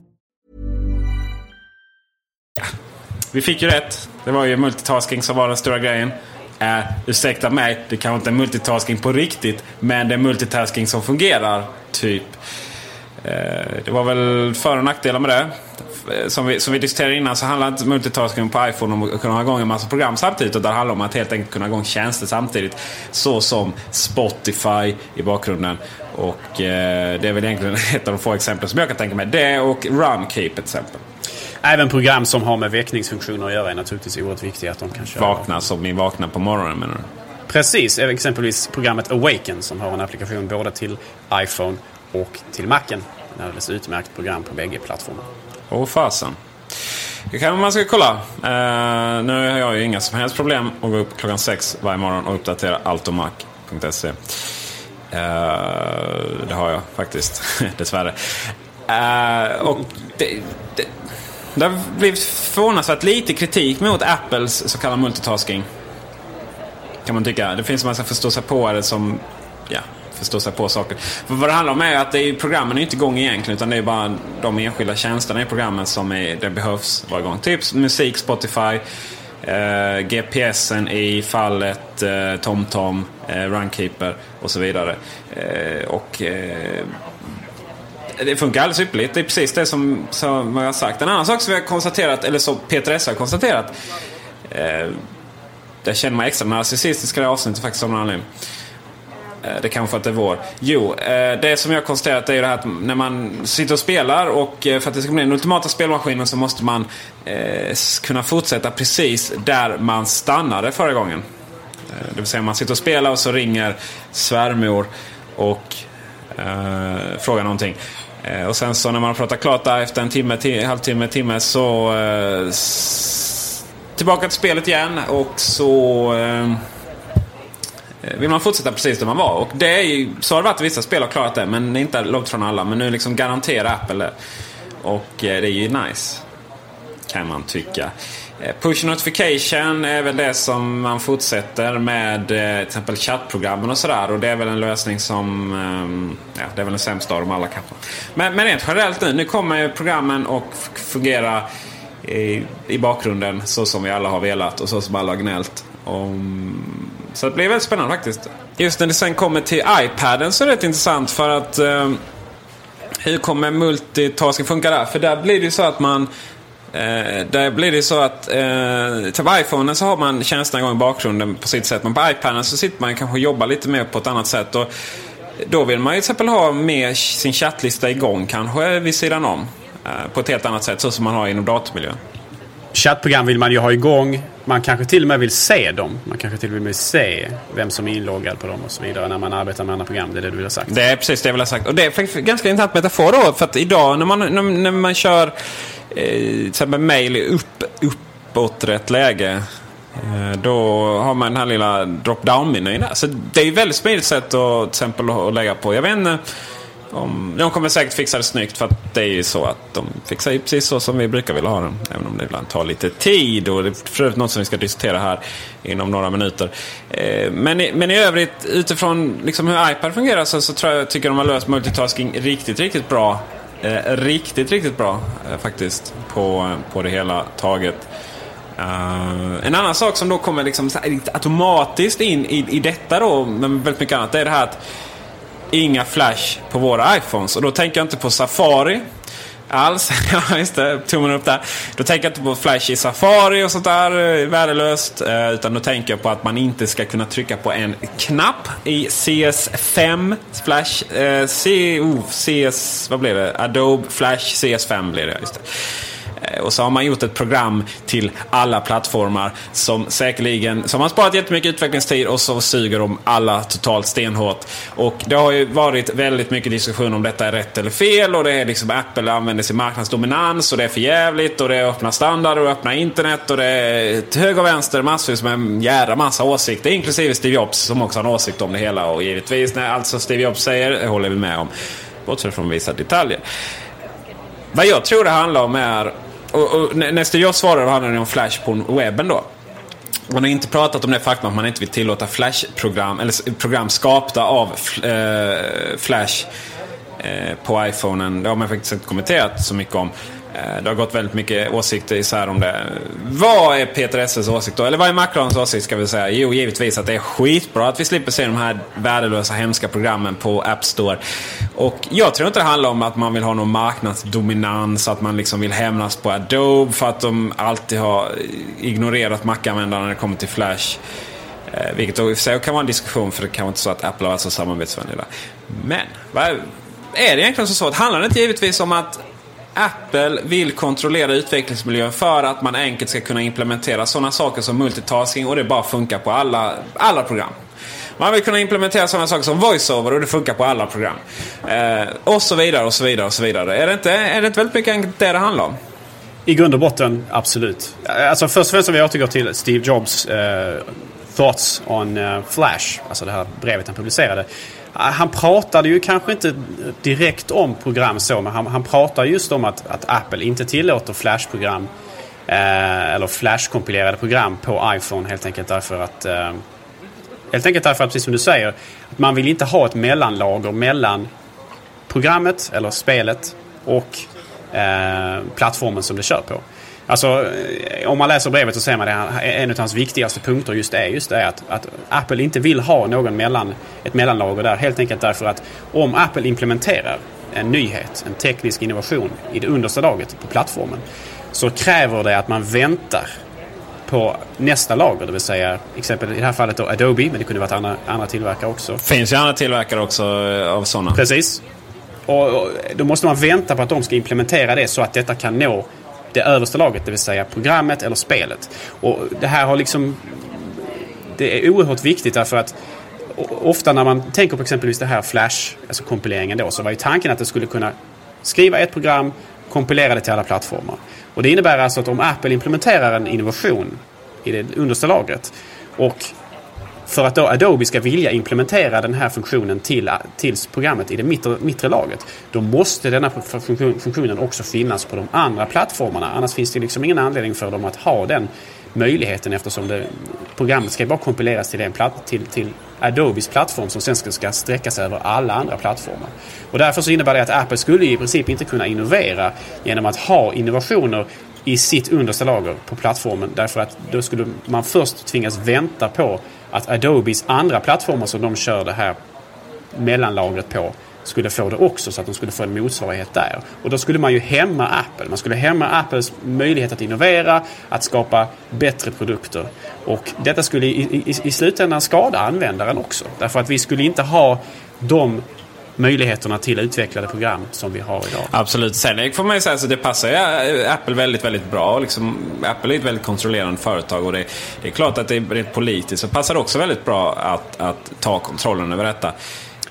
Ja, vi fick ju rätt. Det var ju multitasking som var den stora grejen. Uh, ursäkta mig, det kanske inte är multitasking på riktigt. Men det är multitasking som fungerar, typ. Uh, det var väl för och nackdelar med det. Eh, som vi, som vi diskuterade innan så handlar inte multitasking på iPhone om att kunna ha igång en massa program samtidigt. Utan det handlar om att helt enkelt kunna ha igång tjänster samtidigt. Så som Spotify i bakgrunden. Och uh, det är väl egentligen *laughs* ett av de få exemplen som jag kan tänka mig. Det och RunKeep till exempel. Även program som har med väckningsfunktioner att göra är naturligtvis oerhört viktiga att de kan köra. Vakna som ni vaknar på morgonen menar du? Precis, exempelvis programmet Awaken som har en applikation både till iPhone och till Macen. Är alldeles utmärkt program på bägge plattformar. Åh fasen. Det kan man ska kolla. Uh, nu har jag ju inga som helst problem att gå upp klockan sex varje morgon och uppdatera altomac.se. Uh, det har jag faktiskt, *laughs* dessvärre. Uh, och det, det, det har blivit förvånansvärt lite kritik mot Apples så kallade multitasking. Kan man tycka. Det finns en massa förstå sig på det som ja, förstå sig på saker. För vad det handlar om är att det är, programmen är inte igång egentligen utan det är bara de enskilda tjänsterna i programmen som är, det behövs vara igång. Typ musik, Spotify, eh, GPSen i fallet eh, TomTom, eh, Runkeeper och så vidare. Eh, och eh, det funkar alldeles ypperligt. Det är precis det som, som jag har sagt. En annan sak som vi har konstaterat, eller som Peter S har konstaterat. Eh, jag känner mig extra narcissistisk i det här avsnittet faktiskt av någon anledning. Eh, det kanske för att det är vår. Jo, eh, det som jag har konstaterat är ju det här att när man sitter och spelar och eh, för att det ska bli den ultimata spelmaskinen så måste man kunna fortsätta precis där man stannade förra gången. Det vill säga man sitter och spelar och så ringer svärmor och frågar någonting. Eh, och sen så när man har pratat klart där efter en timme, halvtimme, timme så eh, tillbaka till spelet igen och så eh, eh, vill man fortsätta precis där man var. Och det är ju, så har det varit i vissa spel har klarat det, men inte långt från alla. Men nu liksom garanterar Apple det. Och eh, det är ju nice. Kan man tycka. Eh, push notification är väl det som man fortsätter med eh, till exempel chattprogrammen och sådär. Och det är väl en lösning som... Ehm, ja, det är väl den sämsta av dem alla kanske. Men, men rent generellt nu. Nu kommer programmen att fungera i, i bakgrunden så som vi alla har velat och så som alla har gnällt. Om, så det blir väldigt spännande faktiskt. Just när det sen kommer till iPaden så är det rätt intressant för att eh, hur kommer multitasking funka där? För där blir det ju så att man Eh, där blir det så att eh, till iPhone så har man tjänsterna igång i bakgrunden på sitt sätt. Men på iPaden så sitter man kanske och jobbar lite mer på ett annat sätt. Och då vill man ju till exempel ha med sin chattlista igång kanske vid sidan om. Eh, på ett helt annat sätt så som man har inom datormiljön. Chattprogram vill man ju ha igång. Man kanske till och med vill se dem. Man kanske till och med vill se vem som är inloggad på dem och så vidare när man arbetar med andra program. Det är det du vill ha sagt. Det är precis det jag vill ha sagt. Och det är ganska intressant metafor då. För att idag när man, när, när man kör Eh, till exempel mail i upp, uppåt rätt läge. Eh, då har man den här lilla drop-down-menyn där. Så det är ett väldigt smidigt sätt att, till exempel, att lägga på. Jag vet inte om, de kommer säkert fixa det snyggt för att det är ju så att de fixar ju precis så som vi brukar vilja ha den. Även om det ibland tar lite tid och det är för övrigt något som vi ska diskutera här inom några minuter. Eh, men, i, men i övrigt utifrån liksom hur iPad fungerar så, så tror jag, tycker de har löst multitasking riktigt, riktigt bra. Eh, riktigt, riktigt bra eh, faktiskt på, på det hela taget. Uh, en annan sak som då kommer liksom automatiskt in i, i detta då, men väldigt mycket annat, det är det här att inga flash på våra iPhones. Och då tänker jag inte på Safari alls. *laughs* ja, just det. Tummen upp där. Då tänker jag inte på flash i Safari och sånt där eh, värdelöst. Eh, utan då tänker jag på att man inte ska kunna trycka på en knapp i CS5 Flash. Eh, C, oh, CS, vad blir det? Adobe Flash CS5 blir det. Just det. Eh, och så har man gjort ett program till alla plattformar som säkerligen som har sparat jättemycket utvecklingstid och så suger de alla totalt stenhårt. Och det har ju varit väldigt mycket diskussion om detta är rätt eller fel och det är liksom Apple använder sin marknadsdominans och det är för jävligt och det är öppna standarder och öppna internet och det är till höger och vänster massvis med en jädra massa åsikter. Inklusive Steve Jobs som också har en åsikt om det hela och givetvis när allt som Steve Jobs säger håller vi med om. Bortsett från vissa detaljer. Vad jag tror det handlar om är och, och nästa jag svarade handlade om Flash på webben då. Man har inte pratat om det faktum att man inte vill tillåta Flash-program, eller program skapta av eh, Flash eh, på iPhonen. Det har man faktiskt inte kommenterat så mycket om. Eh, det har gått väldigt mycket åsikter isär om det. Vad är Peter Esses åsikt då? Eller vad är Macrons åsikt ska vi säga? Jo, givetvis att det är skitbra att vi slipper se de här värdelösa hemska programmen på App Store. Och jag tror inte det handlar om att man vill ha någon marknadsdominans, att man liksom vill hämnas på Adobe för att de alltid har ignorerat Mac-användarna när det kommer till Flash. Eh, vilket vilket i och för sig kan vara en diskussion för det kan vara inte så att Apple har varit så samarbetsvänliga. Men, vad är det egentligen så att handlar det inte givetvis om att Apple vill kontrollera utvecklingsmiljön för att man enkelt ska kunna implementera sådana saker som multitasking och det bara funkar på alla, alla program. Man vill kunna implementera sådana saker som voiceover och det funkar på alla program. Eh, och så vidare och så vidare och så vidare. Är det inte, är det inte väldigt mycket enkelt det det handlar om? I grund och botten, absolut. Eh, alltså först och främst om vi återgår till Steve Jobs eh, thoughts on eh, Flash. Alltså det här brevet han publicerade han pratade ju kanske inte direkt om program så, men han, han pratade just om att, att Apple inte tillåter flashprogram. eh, eller flashkompilerade program på iPhone helt enkelt därför att eh, Helt enkelt därför att, precis som du säger, att man vill inte ha ett mellanlager mellan programmet eller spelet och eh, plattformen som det kör på. Alltså, om man läser brevet så ser man att en av hans viktigaste punkter just är just det att, att Apple inte vill ha någon mellan, ett mellanlager där. Helt enkelt därför att om Apple implementerar en nyhet, en teknisk innovation i det understa laget på plattformen så kräver det att man väntar på nästa lager, det vill säga exempel i det här fallet då Adobe, men det kunde varit andra, andra tillverkare också. Finns ju andra tillverkare också eh, av sådana. Precis. Och, och då måste man vänta på att de ska implementera det så att detta kan nå det översta laget, det vill säga programmet eller spelet. Och det här har liksom... Det är oerhört viktigt därför att ofta när man tänker på exempelvis det här Flash, alltså kompileringen då, så var ju tanken att det skulle kunna skriva ett program, kompilera det till alla plattformar. Och det innebär alltså att om Apple implementerar en innovation i det understa lagret och för att då Adobe ska vilja implementera den här funktionen till, till programmet i det mittre, mittre laget. Då måste denna funktion, funktionen också finnas på de andra plattformarna. Annars finns det liksom ingen anledning för dem att ha den möjligheten eftersom det, programmet ska bara kompileras till, en platt, till, till Adobes plattform som sen ska, ska sträcka sig över alla andra plattformar. Och därför så innebär det att Apple skulle i princip inte kunna innovera genom att ha innovationer i sitt understa lager på plattformen. Därför att då skulle man först tvingas vänta på att Adobes andra plattformar som de kör det här mellanlagret på skulle få det också så att de skulle få en motsvarighet där. Och då skulle man ju hämma Apple. Man skulle hämma Apples möjlighet att innovera, att skapa bättre produkter. Och detta skulle i, i, i slutändan skada användaren också. Därför att vi skulle inte ha de möjligheterna till utvecklade program som vi har idag. Absolut. Sen får man ju säga att det passar ju Apple väldigt, väldigt bra. Liksom, Apple är ett väldigt kontrollerande företag och det, det är klart att det är rent politiskt så passar det också väldigt bra att, att ta kontrollen över detta.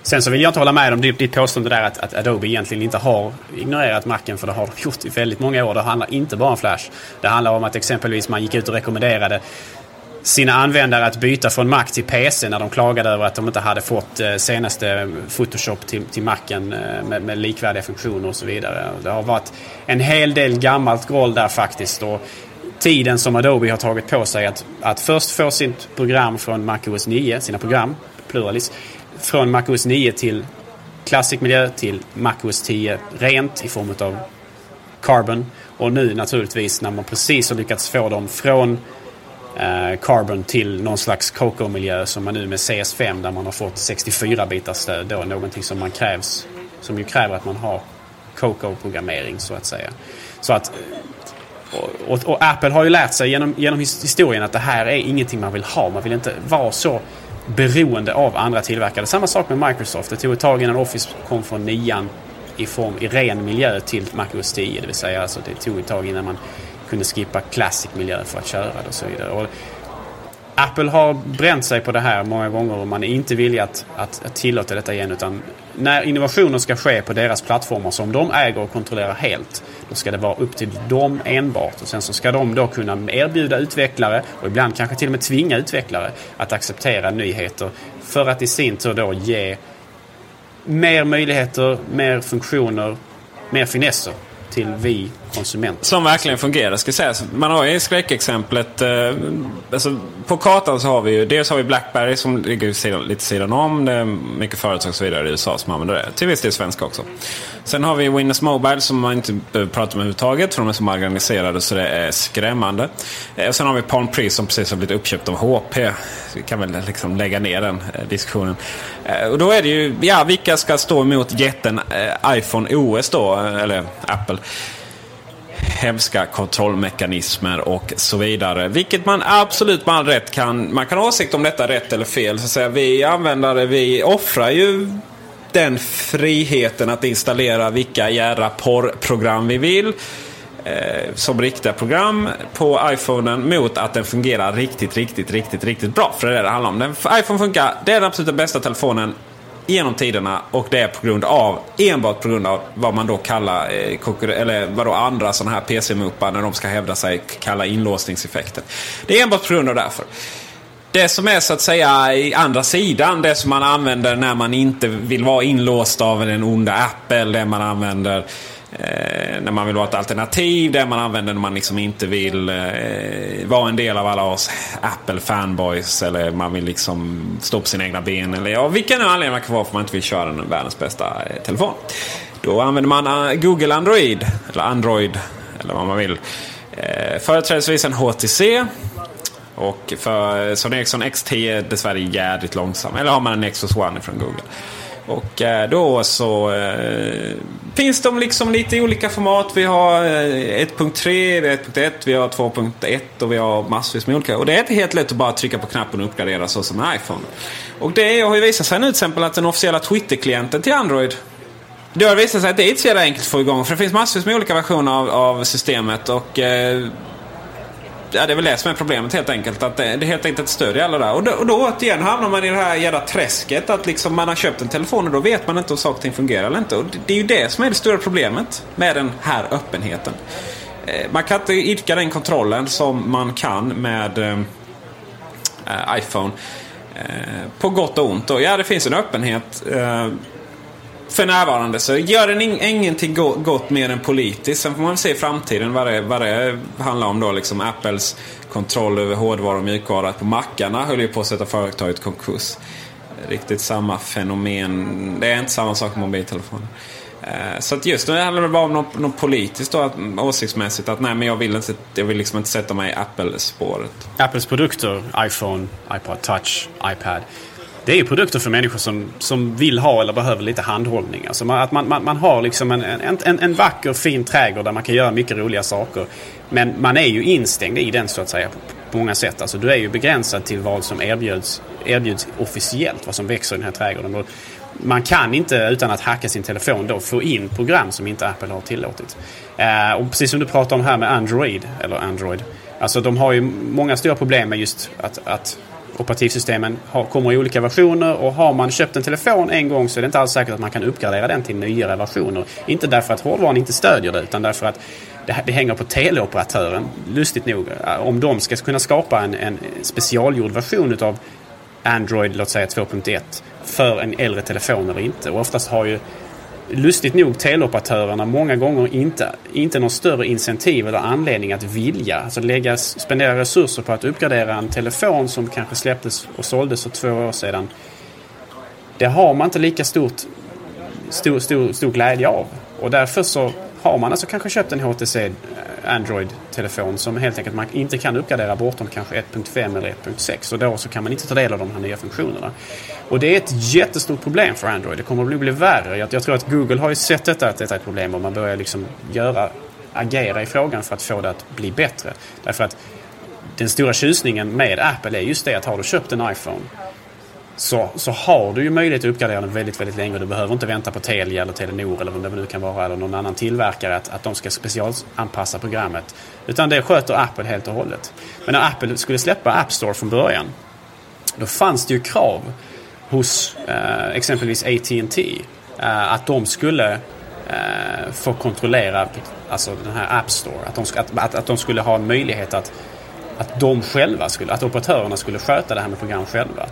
Sen så vill jag inte hålla med om ditt påstående där att, att Adobe egentligen inte har ignorerat Macen för det har de gjort i väldigt många år. Det handlar inte bara om Flash. Det handlar om att exempelvis man gick ut och rekommenderade sina användare att byta från Mac till PC när de klagade över att de inte hade fått eh, senaste Photoshop till, till Macen eh, med, med likvärdiga funktioner och så vidare. Det har varit en hel del gammalt groll där faktiskt. Och tiden som Adobe har tagit på sig att, att först få sitt program från MacOS 9, sina program, pluralis, från MacOS 9 till Classic miljö till MacOS 10 rent i form av Carbon. Och nu naturligtvis när man precis har lyckats få dem från Eh, carbon till någon slags Coco-miljö som man nu med CS5 där man har fått 64 bitars stöd då. Någonting som man krävs, som ju kräver att man har Coco-programmering så att säga. Så att och, och, och, Apple har ju lärt sig genom, genom historien att det här är ingenting man vill ha. Man vill inte vara så beroende av andra tillverkare. Samma sak med Microsoft. Det tog ett tag innan Office kom från nian i, form, i ren miljö till MacOS 10. Det vill säga alltså det tog ett tag innan man kunde skippa Classic-miljö för att köra det och så vidare. Och Apple har bränt sig på det här många gånger och man är inte villig att, att, att tillåta detta igen. Utan när innovationer ska ske på deras plattformar som de äger och kontrollerar helt. Då ska det vara upp till dem enbart. Och sen så ska de då kunna erbjuda utvecklare och ibland kanske till och med tvinga utvecklare att acceptera nyheter. För att i sin tur då ge mer möjligheter, mer funktioner, mer finesser till vi konsumenter. Som verkligen fungerar ska sägas. Man har ju skräckexemplet. Eh, alltså, på kartan så har vi ju dels har vi Blackberry som ligger sidan, lite sidan om. Det är mycket företag och så vidare i USA som använder det. Till viss del svenska också. Sen har vi Windows Mobile som man inte behöver prata om överhuvudtaget. För de är så marginaliserade så det är skrämmande. Eh, och sen har vi Palm Pre som precis har blivit uppköpt av HP. Vi kan väl liksom lägga ner den eh, diskussionen. Eh, och då är det ju, ja vilka ska stå emot jätten eh, iPhone OS då? Eh, eller Apple hemska kontrollmekanismer och så vidare. Vilket man absolut med all rätt kan, man kan ha åsikt om detta rätt eller fel. Så att säga, vi användare vi offrar ju den friheten att installera vilka jädra porrprogram vi vill. Eh, som riktiga program på iPhonen mot att den fungerar riktigt, riktigt, riktigt, riktigt bra. För det är det det handlar om. Den, iPhone funkar, det är den absolut bästa telefonen genom tiderna och det är på grund av, enbart på grund av vad man då kallar, eh, eller vad då andra sådana här PC-muppar när de ska hävda sig kallar inlåsningseffekten. Det är enbart på grund av därför. det som är så att säga i andra sidan, det som man använder när man inte vill vara inlåst av den onda Apple, det man använder eh, när man vill vara ett alternativ, det man använder när man liksom inte vill eh, vara en del av alla oss Apple-fanboys eller man vill liksom stå på sina egna ben eller ja, vilken anledning man kan vara för man inte vill köra den världens bästa eh, telefon. Då använder man eh, Google Android, eller Android, eller vad man vill. Eh, företrädesvis en HTC. Och för eh, Sony Ericsson X10 är dessvärre jädrigt långsam. Eller har man en Nexus One från Google. Och eh, då så eh, finns de liksom lite i olika format. Vi har eh, 1.3, vi har 1.1, vi har 2.1 och vi har massvis med olika. Och det är inte helt lätt att bara trycka på knappen och uppgradera så som en iPhone. Och det har ju visat sig nu till exempel att den officiella Twitter-klienten till Android det har visat sig att det är inte så jävla enkelt att få igång. För det finns massvis med olika versioner av, av systemet. Och eh, ja, det är väl det som är problemet helt enkelt. Att det, det helt enkelt inte stödjer alla där. Och då, och då återigen hamnar man i det här jävla träsket. Att liksom man har köpt en telefon och då vet man inte om saker och ting fungerar eller inte. Och det, det är ju det som är det stora problemet med den här öppenheten. Eh, man kan inte idka den kontrollen som man kan med eh, eh iPhone. Eh, på gott och ont. Och ja, det finns en öppenhet. Eh, för närvarande så gör den in, ingenting gott mer än politiskt. Sen får man se i framtiden vad det, vad det handlar om då. Liksom Apples kontroll över hårdvara och mjukvara. På mackarna höll ju på att sätta företaget i konkurs. Riktigt samma fenomen. Det är inte samma sak med mobiltelefoner. Eh, så att just nu handlar det bara om något, något politiskt då, att, åsiktsmässigt. Att nej men jag vill, inte, jag vill liksom inte sätta mig i Apple-spåret. Apples produkter, iPhone, iPod Touch, iPad det är ju produkter för människor som, som vill ha eller behöver lite handhållning. Alltså man, att man, man, man har liksom en, en, en, en vacker fin trädgård där man kan göra mycket roliga saker. Men man är ju instängd i den så att säga på, på många sätt. Alltså du är ju begränsad till vad som erbjuds, erbjuds officiellt, vad som växer i den här trädgården. Och man kan inte utan att hacka sin telefon då få in program som inte Apple har tillåtit. Eh, och precis som du pratar om här med Android, eller Android. Alltså de har ju många stora problem med just att, att operativsystemen har, kommer i olika versioner och har man köpt en telefon en gång så är det inte alls säkert att man kan uppgradera den till nyare versioner. Inte därför att hårdvaran inte stödjer det utan därför att det, det hänger på teleoperatören, lustigt nog. Äh, om de ska kunna skapa en, en specialgjord version utav Android, låt säga 2.1 för en äldre telefon eller inte. Och oftast har ju lustigt nog teleoperatörerna många gånger inte, inte någon större incentiv eller anledning att vilja. Alltså lägga, spendera resurser på att uppgradera en telefon som kanske släpptes och såldes för två år sedan. Det har man inte lika stort, stor, stor, stor glädje av. Och därför så har man alltså kanske köpt en HTC Android-telefon som helt enkelt man inte kan uppgradera bortom kanske 1.5 eller 1.6 och då så kan man inte ta del av de här nya funktionerna. Och det är ett jättestort problem för Android. Det kommer att bli värre. Jag, jag tror att Google har ju sett detta att detta är ett problem och man börjar liksom göra, agera i frågan för att få det att bli bättre. Därför att den stora tjusningen med Apple är just det att har du köpt en iPhone så, så har du ju möjlighet att uppgradera den väldigt, väldigt länge. Du behöver inte vänta på Telia eller Telenor eller vad det nu kan vara eller någon annan tillverkare att, att de ska specialanpassa programmet. Utan det sköter Apple helt och hållet. Men när Apple skulle släppa App Store från början då fanns det ju krav hos eh, exempelvis AT&T eh, att de skulle eh, få kontrollera alltså den här App Store. Att de, att, att, att de skulle ha möjlighet att att de själva skulle, att operatörerna skulle sköta det här med program själva.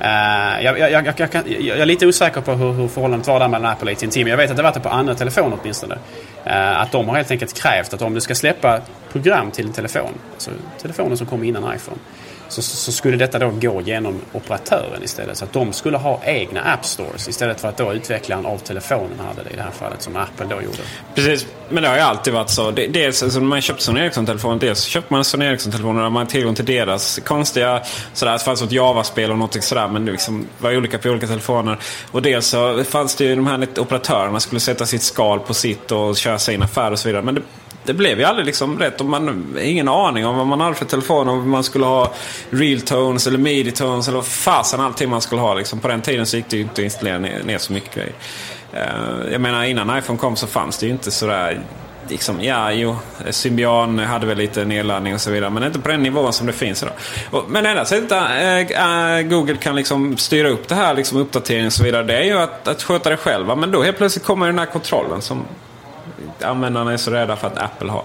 Uh, jag, jag, jag, jag, jag, är lite osäker på hur, hur förhållandet var där mellan Apple och AT&T men jag vet att det varit det på andra telefoner åtminstone. Uh, att de har helt enkelt krävt att om du ska släppa program till en telefon, alltså telefonen som kom innan iPhone, så, så, skulle detta då gå genom operatören istället. Så att de skulle ha egna App Stores istället för att då utvecklaren av telefonen hade det i det här fallet som Apple då gjorde. Precis, men det har ju alltid varit så. Dels alltså, när man köpte Sony Ericsson-telefoner, dels köpte man Sony Ericsson-telefoner och man hade tillgång till deras konstiga, sådär, det fanns ett Java-spel och något sådär, men det liksom var olika på olika telefoner. Och dels så fanns det ju de här operatörerna skulle sätta sitt skal på sitt och köra sin affär och så vidare. Men det, det blev ju aldrig liksom rätt. Och man ingen aning om vad man hade för telefon. Om man skulle ha real tones eller midi tones eller vad fasen allting man skulle ha. Liksom. På den tiden så gick det ju inte att installera ner, ner så mycket grejer. Uh, jag menar innan iPhone kom så fanns det ju inte sådär liksom, ja, jo, Symbian hade väl lite nedladdning och så vidare. Men inte på den nivån som det finns idag. Och, men enda sättet äh, äh, Google kan liksom styra upp det här, liksom uppdatering och så vidare. Det är ju att, att sköta det själva. Men då helt plötsligt kommer den här kontrollen som användarna är så rädda för att Apple har.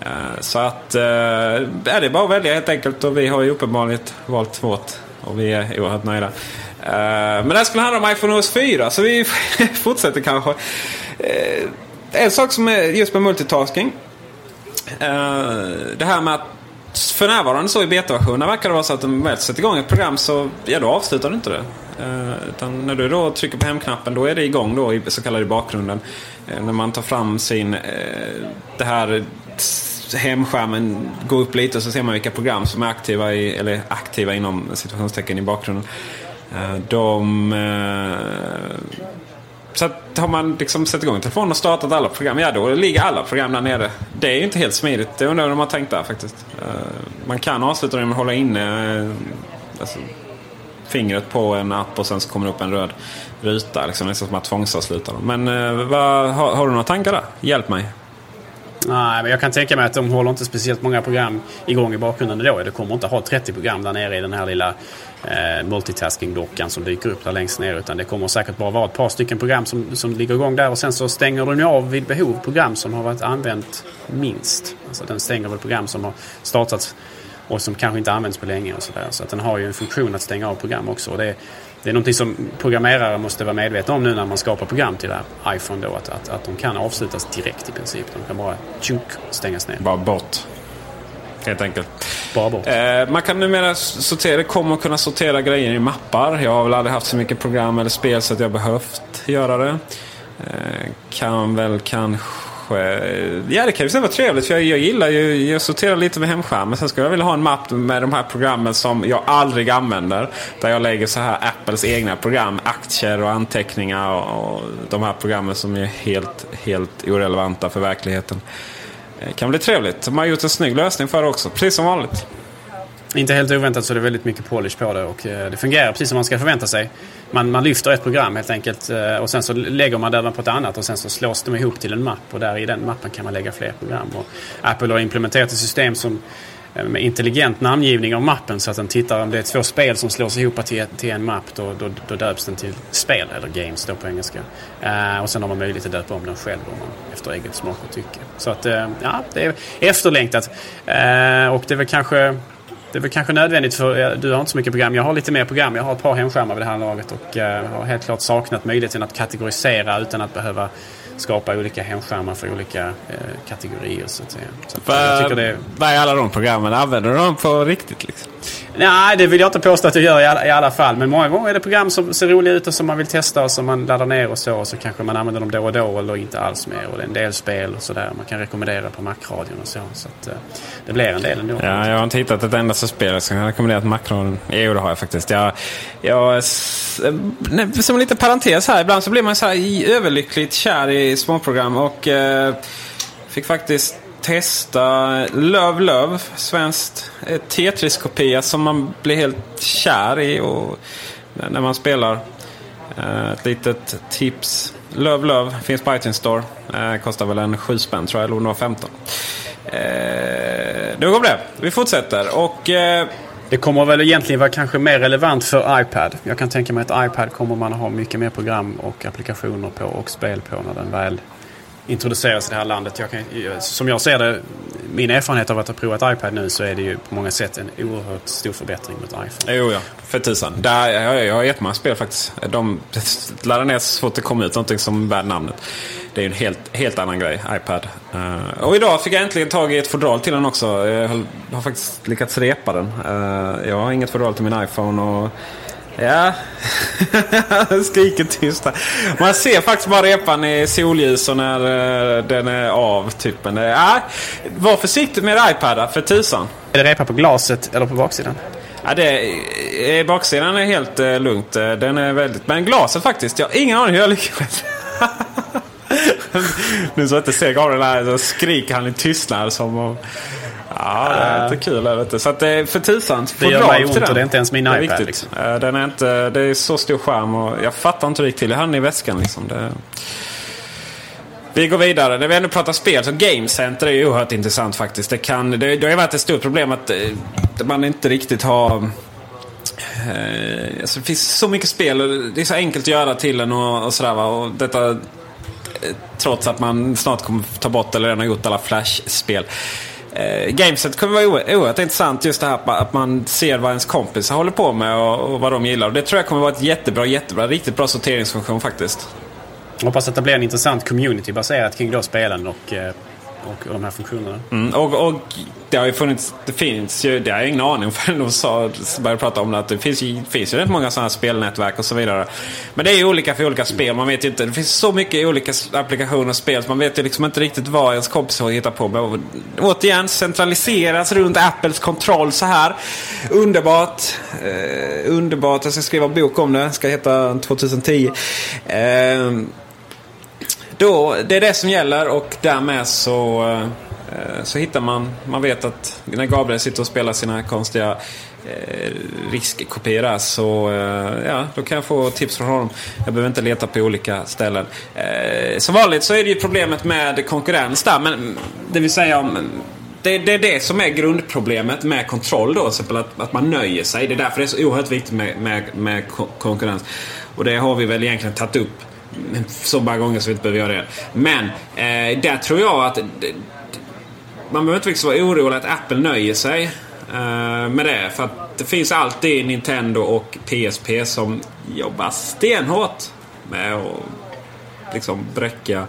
Eh, så att, eh, är det är bara att välja helt enkelt och vi har ju uppenbarligen valt vårt. Och vi är oerhört nöjda. Eh, men det här skulle handla om iPhone OS 4 så vi *laughs* fortsätter kanske. En sak som är just med multitasking. Det här med att för närvarande så i betaversionen verkar det vara så att om väl sätter igång ett program så ja, då avslutar du inte det. Eh, utan när du då trycker på hemknappen då är det igång då i så kallade bakgrunden. Eh, när man tar fram sin, eh, det här hemskärmen går upp lite och så ser man vilka program som är aktiva, i, eller aktiva inom situationstecken i bakgrunden. Eh, de eh, så att har man liksom satt igång telefonen och startat alla program, ja då ligger alla program där nere. Det är ju inte helt smidigt. Det undrar jag om de har tänkt där faktiskt. Eh, man kan avsluta det med att hålla inne eh, alltså, fingret på en app och sen så kommer det upp en röd ruta. Liksom, nästan som att tvångsavsluta dem. Men eh, vad, har, har, du några tankar där? Hjälp mig. Nej, men jag kan tänka mig att de håller inte speciellt många program igång i bakgrunden då. Det kommer inte ha 30 program där nere i den här lilla eh, multitasking-dockan som dyker upp där längst ner. Utan det kommer säkert bara vara ett par stycken program som, som ligger igång där och sen så stänger den av vid behov program som har varit använt minst. Alltså den stänger väl program som har startats och som kanske inte används på länge och sådär. Så att den har ju en funktion att stänga av program också. Och det, det är någonting som programmerare måste vara medvetna om nu när man skapar program till iPhone då. Att, att, att de kan avslutas direkt i princip. De kan bara tjunk stängas ner. Bara bort. Helt enkelt. Bara bort. Eh, man kan numera sortera, det kommer kunna sortera grejer i mappar. Jag har väl aldrig haft så mycket program eller spel så att jag behövt göra det. Eh, kan väl kanske Eh, ja, det kan ju vara trevligt för jag, jag gillar ju, jag sorterar lite med hemskärmen. Sen skulle jag vilja ha en mapp med de här programmen som jag aldrig använder. Där jag lägger så här Apples egna program, aktier och anteckningar och, och de här programmen som är helt, helt irrelevanta för verkligheten. Det kan bli trevligt. De har gjort en snygg lösning för det också, precis som vanligt. Inte helt oväntat så är det väldigt mycket polish på det och eh, det fungerar precis som man ska förvänta sig. Man, man lyfter ett program helt enkelt eh, och sen så lägger man det på ett annat och sen så slås de ihop till en mapp och där i den mappen kan man lägga fler program. Och Apple har implementerat ett system som eh, med intelligent namngivning av mappen så att den tittar om det är två spel som slås ihop till, till en mapp då, då, då döps den till spel eller games då på engelska. Uh, och sen har man möjlighet att döpa om den själv om man, efter eget smak och tycke. Så att uh, ja, det är efterlängtat. Uh, och det är väl kanske det är väl kanske nödvändigt för du har inte så mycket program. Jag har lite mer program. Jag har ett par hemskärmar vid det här laget och har helt klart saknat möjligheten att kategorisera utan att behöva skapa olika hemskärmar för olika eh, kategorier. Så att säga. Så att, jag tycker det... Vad är alla de programmen? Använder du dem på riktigt? Liksom? Nej, det vill jag inte påstå att jag gör i alla, i alla, fall. Men många gånger är det program som ser roliga ut och som man vill testa och som man laddar ner och så. Och så kanske man använder dem då och då eller inte alls mer. Och det är en del spel och sådär. Man kan rekommendera på Macradion och så. Så att, eh, det blir en del ändå. Ja, jag har inte hittat ett enda spel som skulle rekommendera på Macradion. Jo, det har jag faktiskt. Jag, jag, eh, som en liten parentes här. Ibland så blir man så här överlyckligt kär i småprogram. Och eh, fick faktiskt testa Love Love, svenskt eh, Tetris-kopia som man blir helt kär i och, när man spelar. Eh, ett litet tips. Love Love finns på iTunes Store. Eh, kostar väl en 7 spänn tror jag, eller om det var 15. Eh, det går det. Vi fortsätter. Och... Det kommer väl egentligen vara kanske mer relevant för iPad. Jag kan tänka mig att iPad kommer man ha mycket mer program och applikationer på och spel på när den väl introduceras i det här landet. Jag kan, som jag ser det, min erfarenhet av att ha provat iPad nu så är det ju på många sätt en oerhört stor förbättring mot iPhone. Jo, ja. För tusan. Där, jag, jag har jättemånga spel faktiskt. De *laughs* laddar ner så fort det kommer ut någonting som bär namnet. Det är ju en helt, helt annan grej, iPad. Uh, och idag fick jag äntligen tag i ett fodral till den också. Jag har faktiskt lyckats repa den. Uh, jag har inget fodral till min iPhone. och Ja, *laughs* skriker tyst Man ser faktiskt bara repan i solljus och när uh, den är av. Typ. Men, uh, var försiktig med iPad för tusan. Är det repa på glaset eller på baksidan? Ja, det, eh, baksidan är helt uh, lugnt. Den är väldigt... Men glaset faktiskt. Jag har ingen aning hur jag lyckades. *laughs* nu så jag inte ser Gabriel här så skriker han i tystnad som om... Ja, det är lite kul. Är det Så att det är för tusan. Det gör mig ont och det är inte ens min iPad. Är liksom. den är inte, det är så stor skärm och jag fattar inte hur det gick till. Jag hade den i väskan liksom. Det... Vi går vidare. När vi ändå pratar spel så Game Center är ju oerhört intressant faktiskt. Det, kan, det, det har ju varit ett stort problem att eh, man inte riktigt har... Eh, alltså det finns så mycket spel och det är så enkelt att göra till en och, och sådär. Va? Och detta, trots att man snart kommer ta bort eller redan har gjort alla Flash-spel. Eh, Gameset kommer vara oerhört, intressant just det här att man ser vad ens kompisar håller på med och, och vad de gillar. Och det tror jag kommer vara ett jättebra, jättebra, riktigt bra sorteringsfunktion faktiskt. Jag hoppas att det blir en intressant community baserat kring då spelen och eh, och, och de här funktionerna. Mm, och, och, det har ju funnits, det finns ju, det har jag ingen aning om *laughs* förrän de sa, började prata om det, att det finns ju, finns ju rätt många sådana här spelnätverk och så vidare. Men det är ju olika för olika spel, man vet ju inte, det finns så mycket olika applikationer och spel så man vet ju liksom inte riktigt vad ens kompisar hittar på Men återigen, centraliseras runt Apples kontroll så här. Underbart. Eh, underbart, jag ska skriva en bok om det, ska heta 2010. Eh, då, det är det som gäller och därmed så, eh, Eh, så hittar man, man vet att när Gabriel sitter och spelar sina konstiga eh, riskkopior där så eh, ja, då kan jag få tips från honom. Jag behöver inte leta på olika ställen. Eh, som vanligt så är det ju problemet med konkurrens där. Men, det vill säga om det, det, är det som är grundproblemet med kontroll då. Exempel att, att man nöjer sig. Det är därför det är så oerhört viktigt med, med, med konkurrens. Och det har vi väl egentligen tagit upp så många gånger så vi inte behöver göra det. Men eh, där tror jag att man behöver inte riktigt vara orolig att Apple nöjer sig eh, med det. För att det finns alltid Nintendo och PSP som jobbar stenhårt med att liksom bräcka,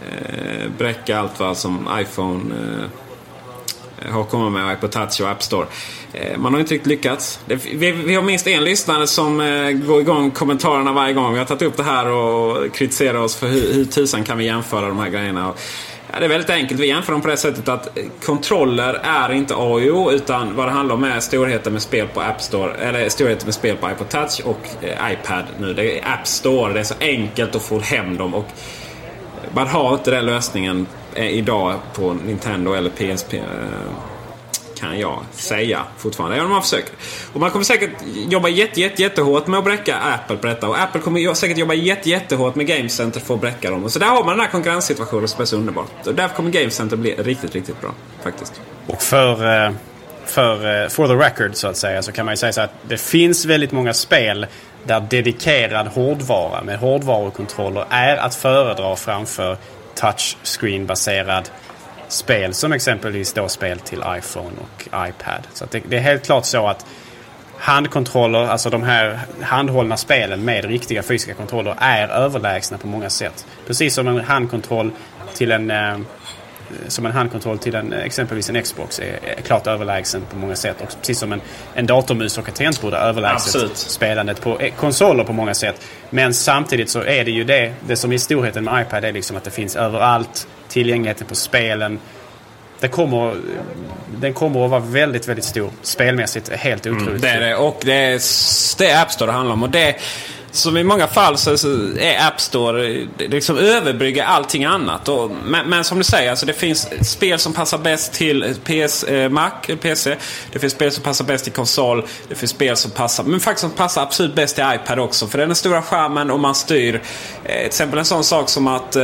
eh, bräcka allt vad som iPhone eh, har kommit med iPod Touch och App Store. Eh, man har inte riktigt lyckats. Vi har minst en lyssnare som eh, går igång kommentarerna varje gång vi har tagit upp det här och kritiserar oss för hur, hur tusan kan vi jämföra de här grejerna. Ja, det är väldigt enkelt. Vi jämför dem på det sättet att kontroller är inte AIO utan vad det handlar om är storheten med spel på App Store. Eller storheten med spel på iPod Touch och eh, iPad nu. Det är App Store. Det är så enkelt att få hem dem. Och man har inte den lösningen eh, idag på Nintendo eller PSP kan jag säga fortfarande. Även om man försöker. Och man kommer säkert jobba jätte, jätte, jättehårt med att bräcka Apple på detta. Och Apple kommer säkert jobba jätte, jättehårt med Game Center för att bräcka dem. Och så där har man den här konkurrenssituationen som är så underbar. Och därför kommer Game Center bli riktigt, riktigt bra. Faktiskt. Och för, eh, för eh, for the record så att säga så kan man ju säga så att det finns väldigt många spel där dedikerad hårdvara med hårdvarukontroller är att föredra framför touchscreen-baserad spel som exempelvis då spel till iPhone och iPad. Så det, det, är helt klart så att handkontroller, alltså de här handhållna spelen med riktiga fysiska kontroller är överlägsna på många sätt. Precis som en handkontroll till en eh, som en handkontroll till en, exempelvis en Xbox är, är klart överlägsen på många sätt. Och precis som en, en datormus och ett tangentbord är överlägset Absolut. spelandet på eh, konsoler på många sätt. Men samtidigt så är det ju det, det som är storheten med iPad är liksom att det finns överallt. Tillgängligheten på spelen. Det kommer, den kommer att vara väldigt, väldigt stor spelmässigt. Helt otroligt. Mm, det är det. Och det är, det är App Store det handlar om. Och det som i många fall så, är App Store det liksom överbryggar allting annat. Och, men, men, som du säger, alltså det finns spel som passar bäst till PS, eh, Mac, eh, PC. Det finns spel som passar bäst till konsol. Det finns spel som passar, men faktiskt som passar absolut bäst till iPad också. För den är stora skärmen och man styr. Eh, till exempel en sån sak som att eh,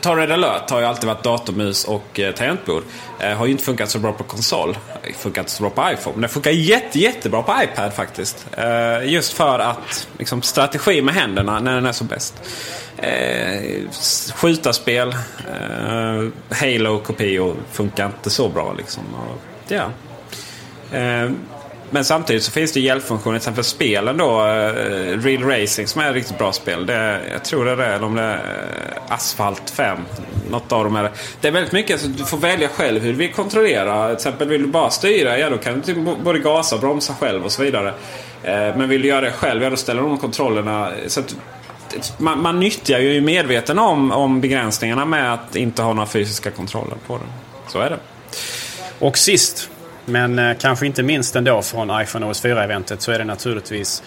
Ta Red alert har ju alltid varit datormus och eh, tangentbord. Eh, har ju inte funkat så bra på konsol. Eh, funkar inte så bra på iPhone. Men det funkar jätte, jättebra på iPad faktiskt. Eh, just för att liksom, strategi med händerna när den är som bäst. Eh, skjutarspel, eh, Halo-kopior funkar inte så bra liksom. Och, ja. Eh, men samtidigt så finns det hjälpfunktioner. Till exempel spelen då. Eh, Real Racing som är ett riktigt bra spel. Det, jag tror det är det. Eller om det är Asfalt Asphalt 5. Något av dem är det. Det är väldigt mycket. Så du får välja själv hur du vill kontrollera. Till exempel vill du bara styra. Ja då kan du typ både gasa och bromsa själv och så vidare. Eh, men vill du göra det själv. Ja då ställer de kontrollerna. Så att, man, man nyttjar ju medveten om, om begränsningarna med att inte ha några fysiska kontroller på den. Så är det. Och sist men eh, kanske inte minst ändå från iPhone OS 4-eventet så är det naturligtvis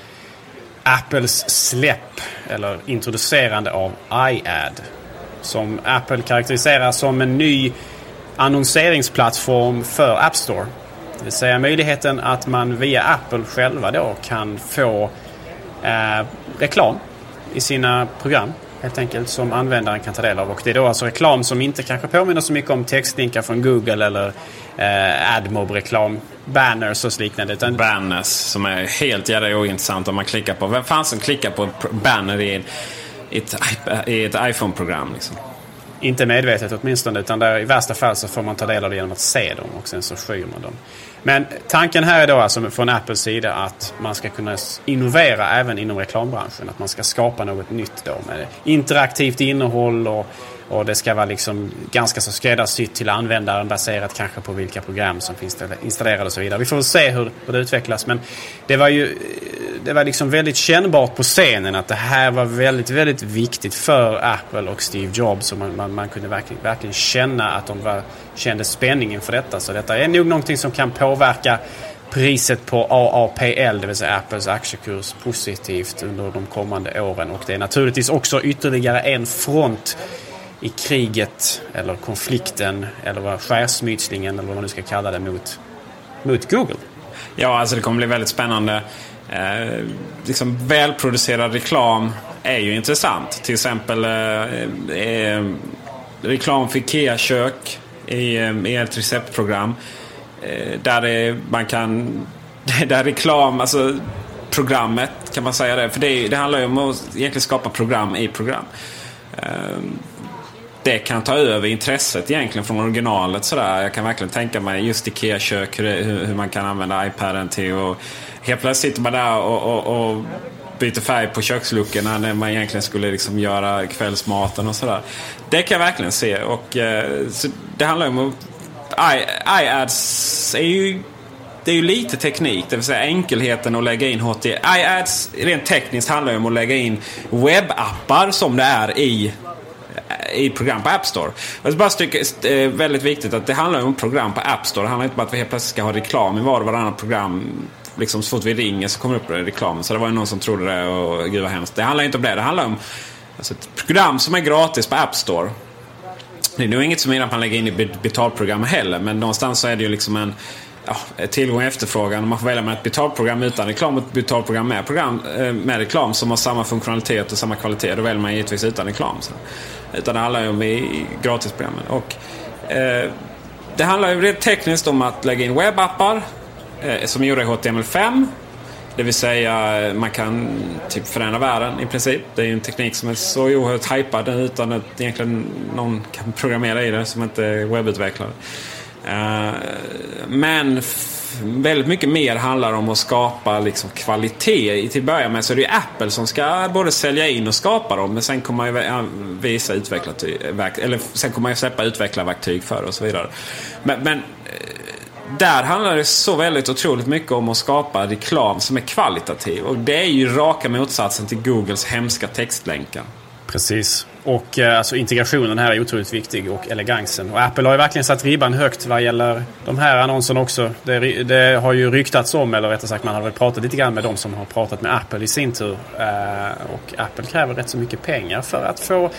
Apples släpp eller introducerande av iAd. Som Apple karaktäriserar som en ny annonseringsplattform för App Store. Det vill säga möjligheten att man via Apple själva då kan få eh, reklam i sina program helt enkelt som användaren kan ta del av. Och det är då alltså reklam som inte kanske påminner så mycket om textlinkar från Google eller eh, AdMob-reklam. Banners och liknande. Utan... Banners som är helt jävla ointressant om man klickar på. Vem fan som klickar på banner i, i ett, i ett iPhone-program liksom? Inte medvetet åtminstone, utan där i värsta fall så får man ta del av det genom att se dem och sen så skyr man dem. Men tanken här är då alltså från Apples sida att man ska kunna innovera även inom reklambranschen. Att man ska skapa något nytt då med interaktivt innehåll och och det ska vara liksom ganska så skräddarsytt till användaren baserat kanske på vilka program som finns installerade och så vidare. Vi får väl se hur, hur det utvecklas. Men det var ju eh, det var liksom väldigt kännbart på scenen att det här var väldigt, väldigt viktigt för Apple och Steve Jobs. Och man, man, man kunde verkligen, verkligen känna att de var, kände spänningen för detta. Så detta är nog någonting som kan påverka priset på AAPL, det vill säga Apples aktiekurs, positivt under de kommande åren. Och det är naturligtvis också ytterligare en front i kriget eller konflikten eller vad skärsmytslingen eller vad man nu ska kalla det mot, mot Google. Ja, alltså det kommer bli väldigt spännande. Eh, liksom välproducerad reklam är ju intressant. Till exempel eh, eh, reklam för IKEA-kök i, eh, i ett receptprogram. Eh, där man kan... *laughs* Där reklam, alltså programmet kan man säga det. För det, det handlar ju om att egentligen skapa program i program. Eh, det kan ta över intresset egentligen från originalet. Sådär. Jag kan verkligen tänka mig just IKEA-kök, hur, hur, man kan använda iPaden till. Och helt plötsligt sitter man där och, och, och byter färg på köksluckorna när man egentligen skulle liksom göra kvällsmaten och sådär. Det kan jag verkligen se. Och, eh, så det handlar om att iAds är ju det är ju lite teknik, det vill säga enkelheten att lägga in HTML. iAds rent tekniskt handlar ju om att lägga in webbappar som det är i i program på App Store. Jag bara bara det är väldigt viktigt att det handlar om program på App Store. Det handlar inte om att vi helt plötsligt ska ha reklam i var och varannan program. Liksom så fort vi ringer så kommer det upp reklam. Så det var ju någon som trodde det och gud vad hemskt. Det handlar inte om det. Det handlar om alltså, ett program som är gratis på App Store. Det är nog inget som innan att man lägger in i betalprogram heller. Men någonstans så är det ju liksom en ja, tillgång och efterfrågan. Man får välja mellan ett betalprogram utan reklam och ett betalprogram med, program, eh, med reklam som har samma funktionalitet och samma kvalitet. Då väljer man givetvis utan reklam. Så. Utan det handlar ju om i gratisprogrammen. Och, eh, det handlar ju rent tekniskt om att lägga in webbappar eh, som gjorda i HTML5. Det vill säga eh, man kan typ förändra världen i princip. Det är ju en teknik som är så oerhört hypad utan att egentligen någon kan programmera i det som inte är webbutvecklare. Eh, men väldigt mycket mer handlar om att skapa liksom kvalitet. Till att börja med så är det ju Apple som ska både sälja in och skapa dem. Men sen kommer man ju visa eller sen kommer man ju släppa utvecklarverktyg för och så vidare. Men, men eh, där handlar det så väldigt otroligt mycket om att skapa reklam som är kvalitativ. Och det är ju raka motsatsen till Googles hemska textlänkar. Precis. Och eh, alltså integrationen här är otroligt viktig och elegansen. Och Apple har ju verkligen satt ribban högt vad gäller de här annonserna också. Det, det, har ju ryktats om, eller rättare sagt man har väl pratat lite grann med de som har pratat med Apple i sin tur. Eh, och Apple kräver rätt så mycket pengar för att få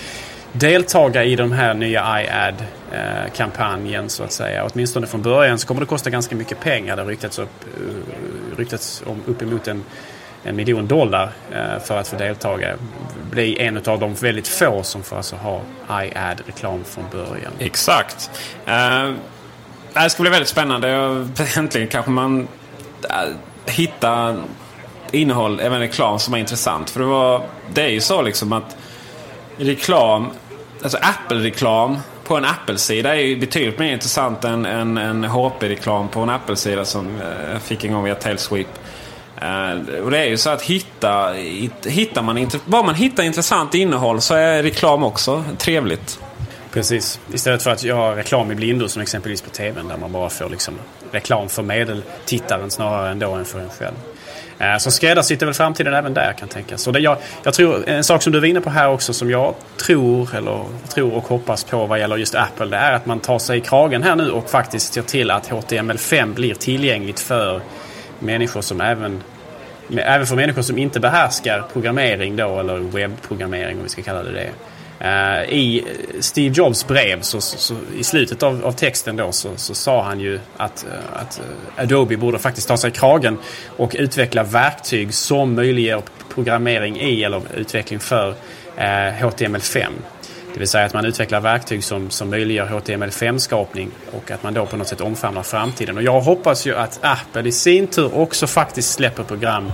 deltaga i den här nya iAd-kampanjen så att säga. Åtminstone från början så kommer det kosta ganska mycket pengar. Det har ryktats, upp, eh, ryktats om uppemot en en miljon dollar eh, för att få deltaga. Bli en av de väldigt få som får alltså ha iAd-reklam från början. Exakt. Uh, det ska bli väldigt spännande. Äntligen kanske man uh, hittar innehåll, även reklam, som är intressant. För det, var, det är ju så liksom att reklam, alltså Apple-reklam på en Apple-sida är ju betydligt mer intressant än en, en HP-reklam på en Apple-sida som jag fick en gång via Tailsweep. Eh, och det är ju så att hitta, hittar man, var man hittar intressant innehåll så är reklam också trevligt. Precis. Istället för att göra reklam i blindo som exempelvis på TVn där man bara får liksom reklam för medeltittaren snarare än då än för en själv. Eh, så skräddarsytt är väl framtiden även där kan tänkas. Så det, jag, jag tror, en sak som du var inne på här också som jag tror, eller tror och hoppas på vad gäller just Apple. Det är att man tar sig i kragen här nu och faktiskt ser till att HTML5 blir tillgängligt för människor som även Även för människor som inte behärskar programmering då, eller webbprogrammering om vi ska kalla det det. Uh, I Steve Jobs brev, så, så, så i slutet av, av, texten då, så, så sa han ju att, eh, att eh, Adobe borde faktiskt ta sig i kragen och utveckla verktyg som möjliggör programmering i eller utveckling för HTML5. Det vill säga att man utvecklar verktyg som, som möjliggör HTML5-skapning och att man då på något sätt omfamnar framtiden. Och jag hoppas ju att Apple i sin tur också faktiskt släpper program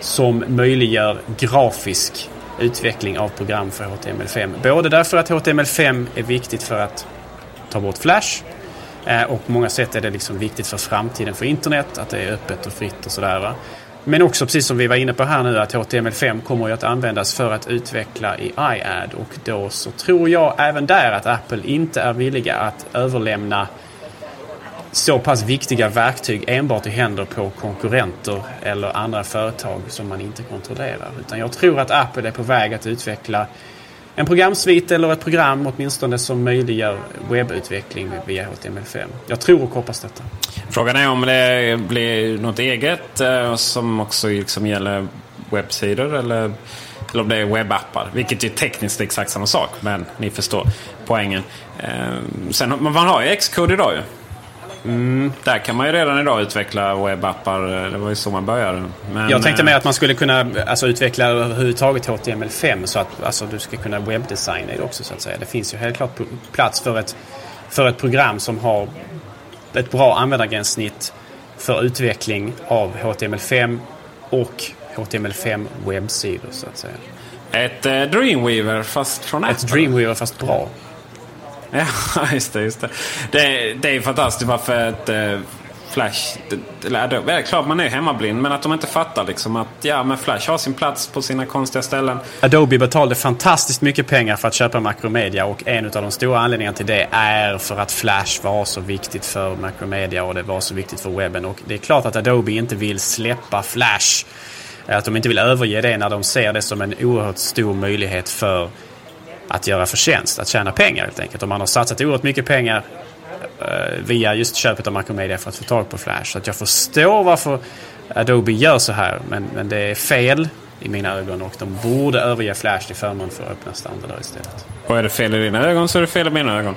som möjliggör grafisk utveckling av program för HTML5. Både därför att HTML5 är viktigt för att ta bort Flash eh, och på många sätt är det liksom viktigt för framtiden för internet, att det är öppet och fritt och sådär. Men också precis som vi var inne på här nu att HTML5 kommer ju att användas för att utveckla i iAd och då så tror jag även där att Apple inte är villiga att överlämna så pass viktiga verktyg enbart i händer på konkurrenter eller andra företag som man inte kontrollerar. Utan jag tror att Apple är på väg att utveckla en programsvit eller ett program åtminstone som möjliggör webbutveckling via HTML5. Jag tror och hoppas detta. Frågan är om det blir något eget eh, som också liksom gäller webbsidor eller, eller om det är webbappar. Vilket är tekniskt exakt samma sak, men ni förstår poängen. Eh, sen, man har ju Xcode idag ju. Mm, där kan man ju redan idag utveckla webbappar. Det var ju så man började. Men, jag tänkte mer att man skulle kunna alltså, utveckla överhuvudtaget HTML5 så att alltså, du ska kunna webbdesigna det också så att säga. Det finns ju helt klart plats för ett, för ett program som har ett bra användargränssnitt för utveckling av HTML5 och HTML5 webbsidor så att säga. Ett eh, Dreamweaver fast från Apple? Ett Dreamweaver fast bra. Ja, *laughs* just det. Just det. Det, det är fantastiskt varför ett eh, Flash... Eller, det är klart man är hemmablind, men att de inte fattar liksom att ja, men Flash har sin plats på sina konstiga ställen. Adobe betalade fantastiskt mycket pengar för att köpa Macromedia och en av de stora anledningarna till det är för att Flash var så viktigt för Macromedia och det var så viktigt för webben. Och det är klart att Adobe inte vill släppa Flash. Att de inte vill överge det när de ser det som en oerhört stor möjlighet för att göra förtjänst, att tjäna pengar helt enkelt. Och man har satsat oerhört mycket pengar eh, via just köpet av Macromedia för att få tag på Flash. Så att jag förstår varför Adobe gör så här, men, men det är fel i mina ögon och de borde överge Flash till förmån för öppna standarder istället. Och är det fel i dina ögon så är det fel i mina ögon.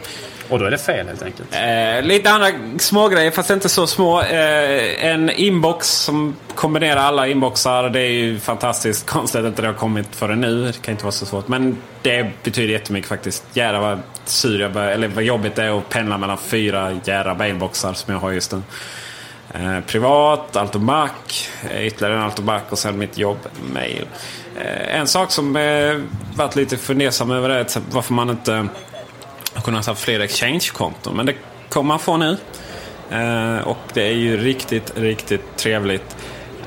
Och då är det fel helt enkelt. Eh, lite andra smågrejer, fast inte så små. Eh, en inbox som kombinerar alla inboxar. Det är ju fantastiskt konstigt att inte det har kommit förrän nu. Det kan inte vara så svårt. Men det betyder jättemycket faktiskt. Jädrar vad sur jag bör, eller vad jobbigt det är att pendla mellan fyra jädra mailboxar som jag har just nu. Eh, privat, Altomac, Mac. Eh, ytterligare en Altomac och sen mitt jobbmail. Eh, en sak som eh, varit lite fundersam över är varför man inte jag kunde ha fler exchange-konton. Men det kommer man få nu. Eh, och det är ju riktigt, riktigt trevligt.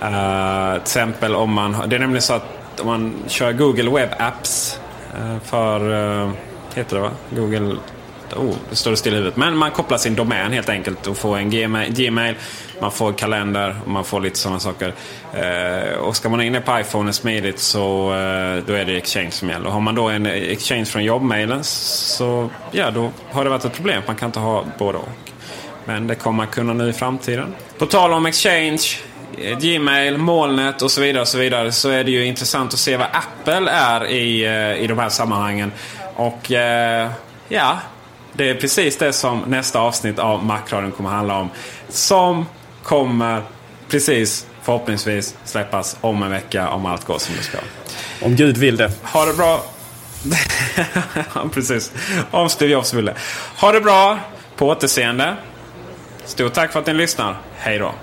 Eh, till exempel om man, det är nämligen så att om man kör Google Web Apps eh, för, Eh, heter det va? Google, oh, det står det still i huvudet. Men man kopplar sin domän helt enkelt och får en Gmail, man får kalender och man får lite sådana saker. Eh, och ska man in på iPhone smidigt så eh, då är det Exchange som gäller. Har man då en Exchange från jobbmailen så ja, då har det varit ett problem. Man kan inte ha både och. Men det kommer man kunna nu i framtiden. På tal om Exchange eh, Gmail, molnet och så vidare, och så vidare så är det ju intressant att se vad Apple är i, eh, i de här sammanhangen. Och eh, ja, det är precis det som nästa avsnitt av Macradion kommer handla om. Som kommer precis förhoppningsvis släppas om en vecka om allt går som det ska. Om Gud vill det. Ha det bra. *laughs* precis. Om Steve Jobs vill det. Ha det bra. På återseende. Stort tack för att ni lyssnar. Hej då.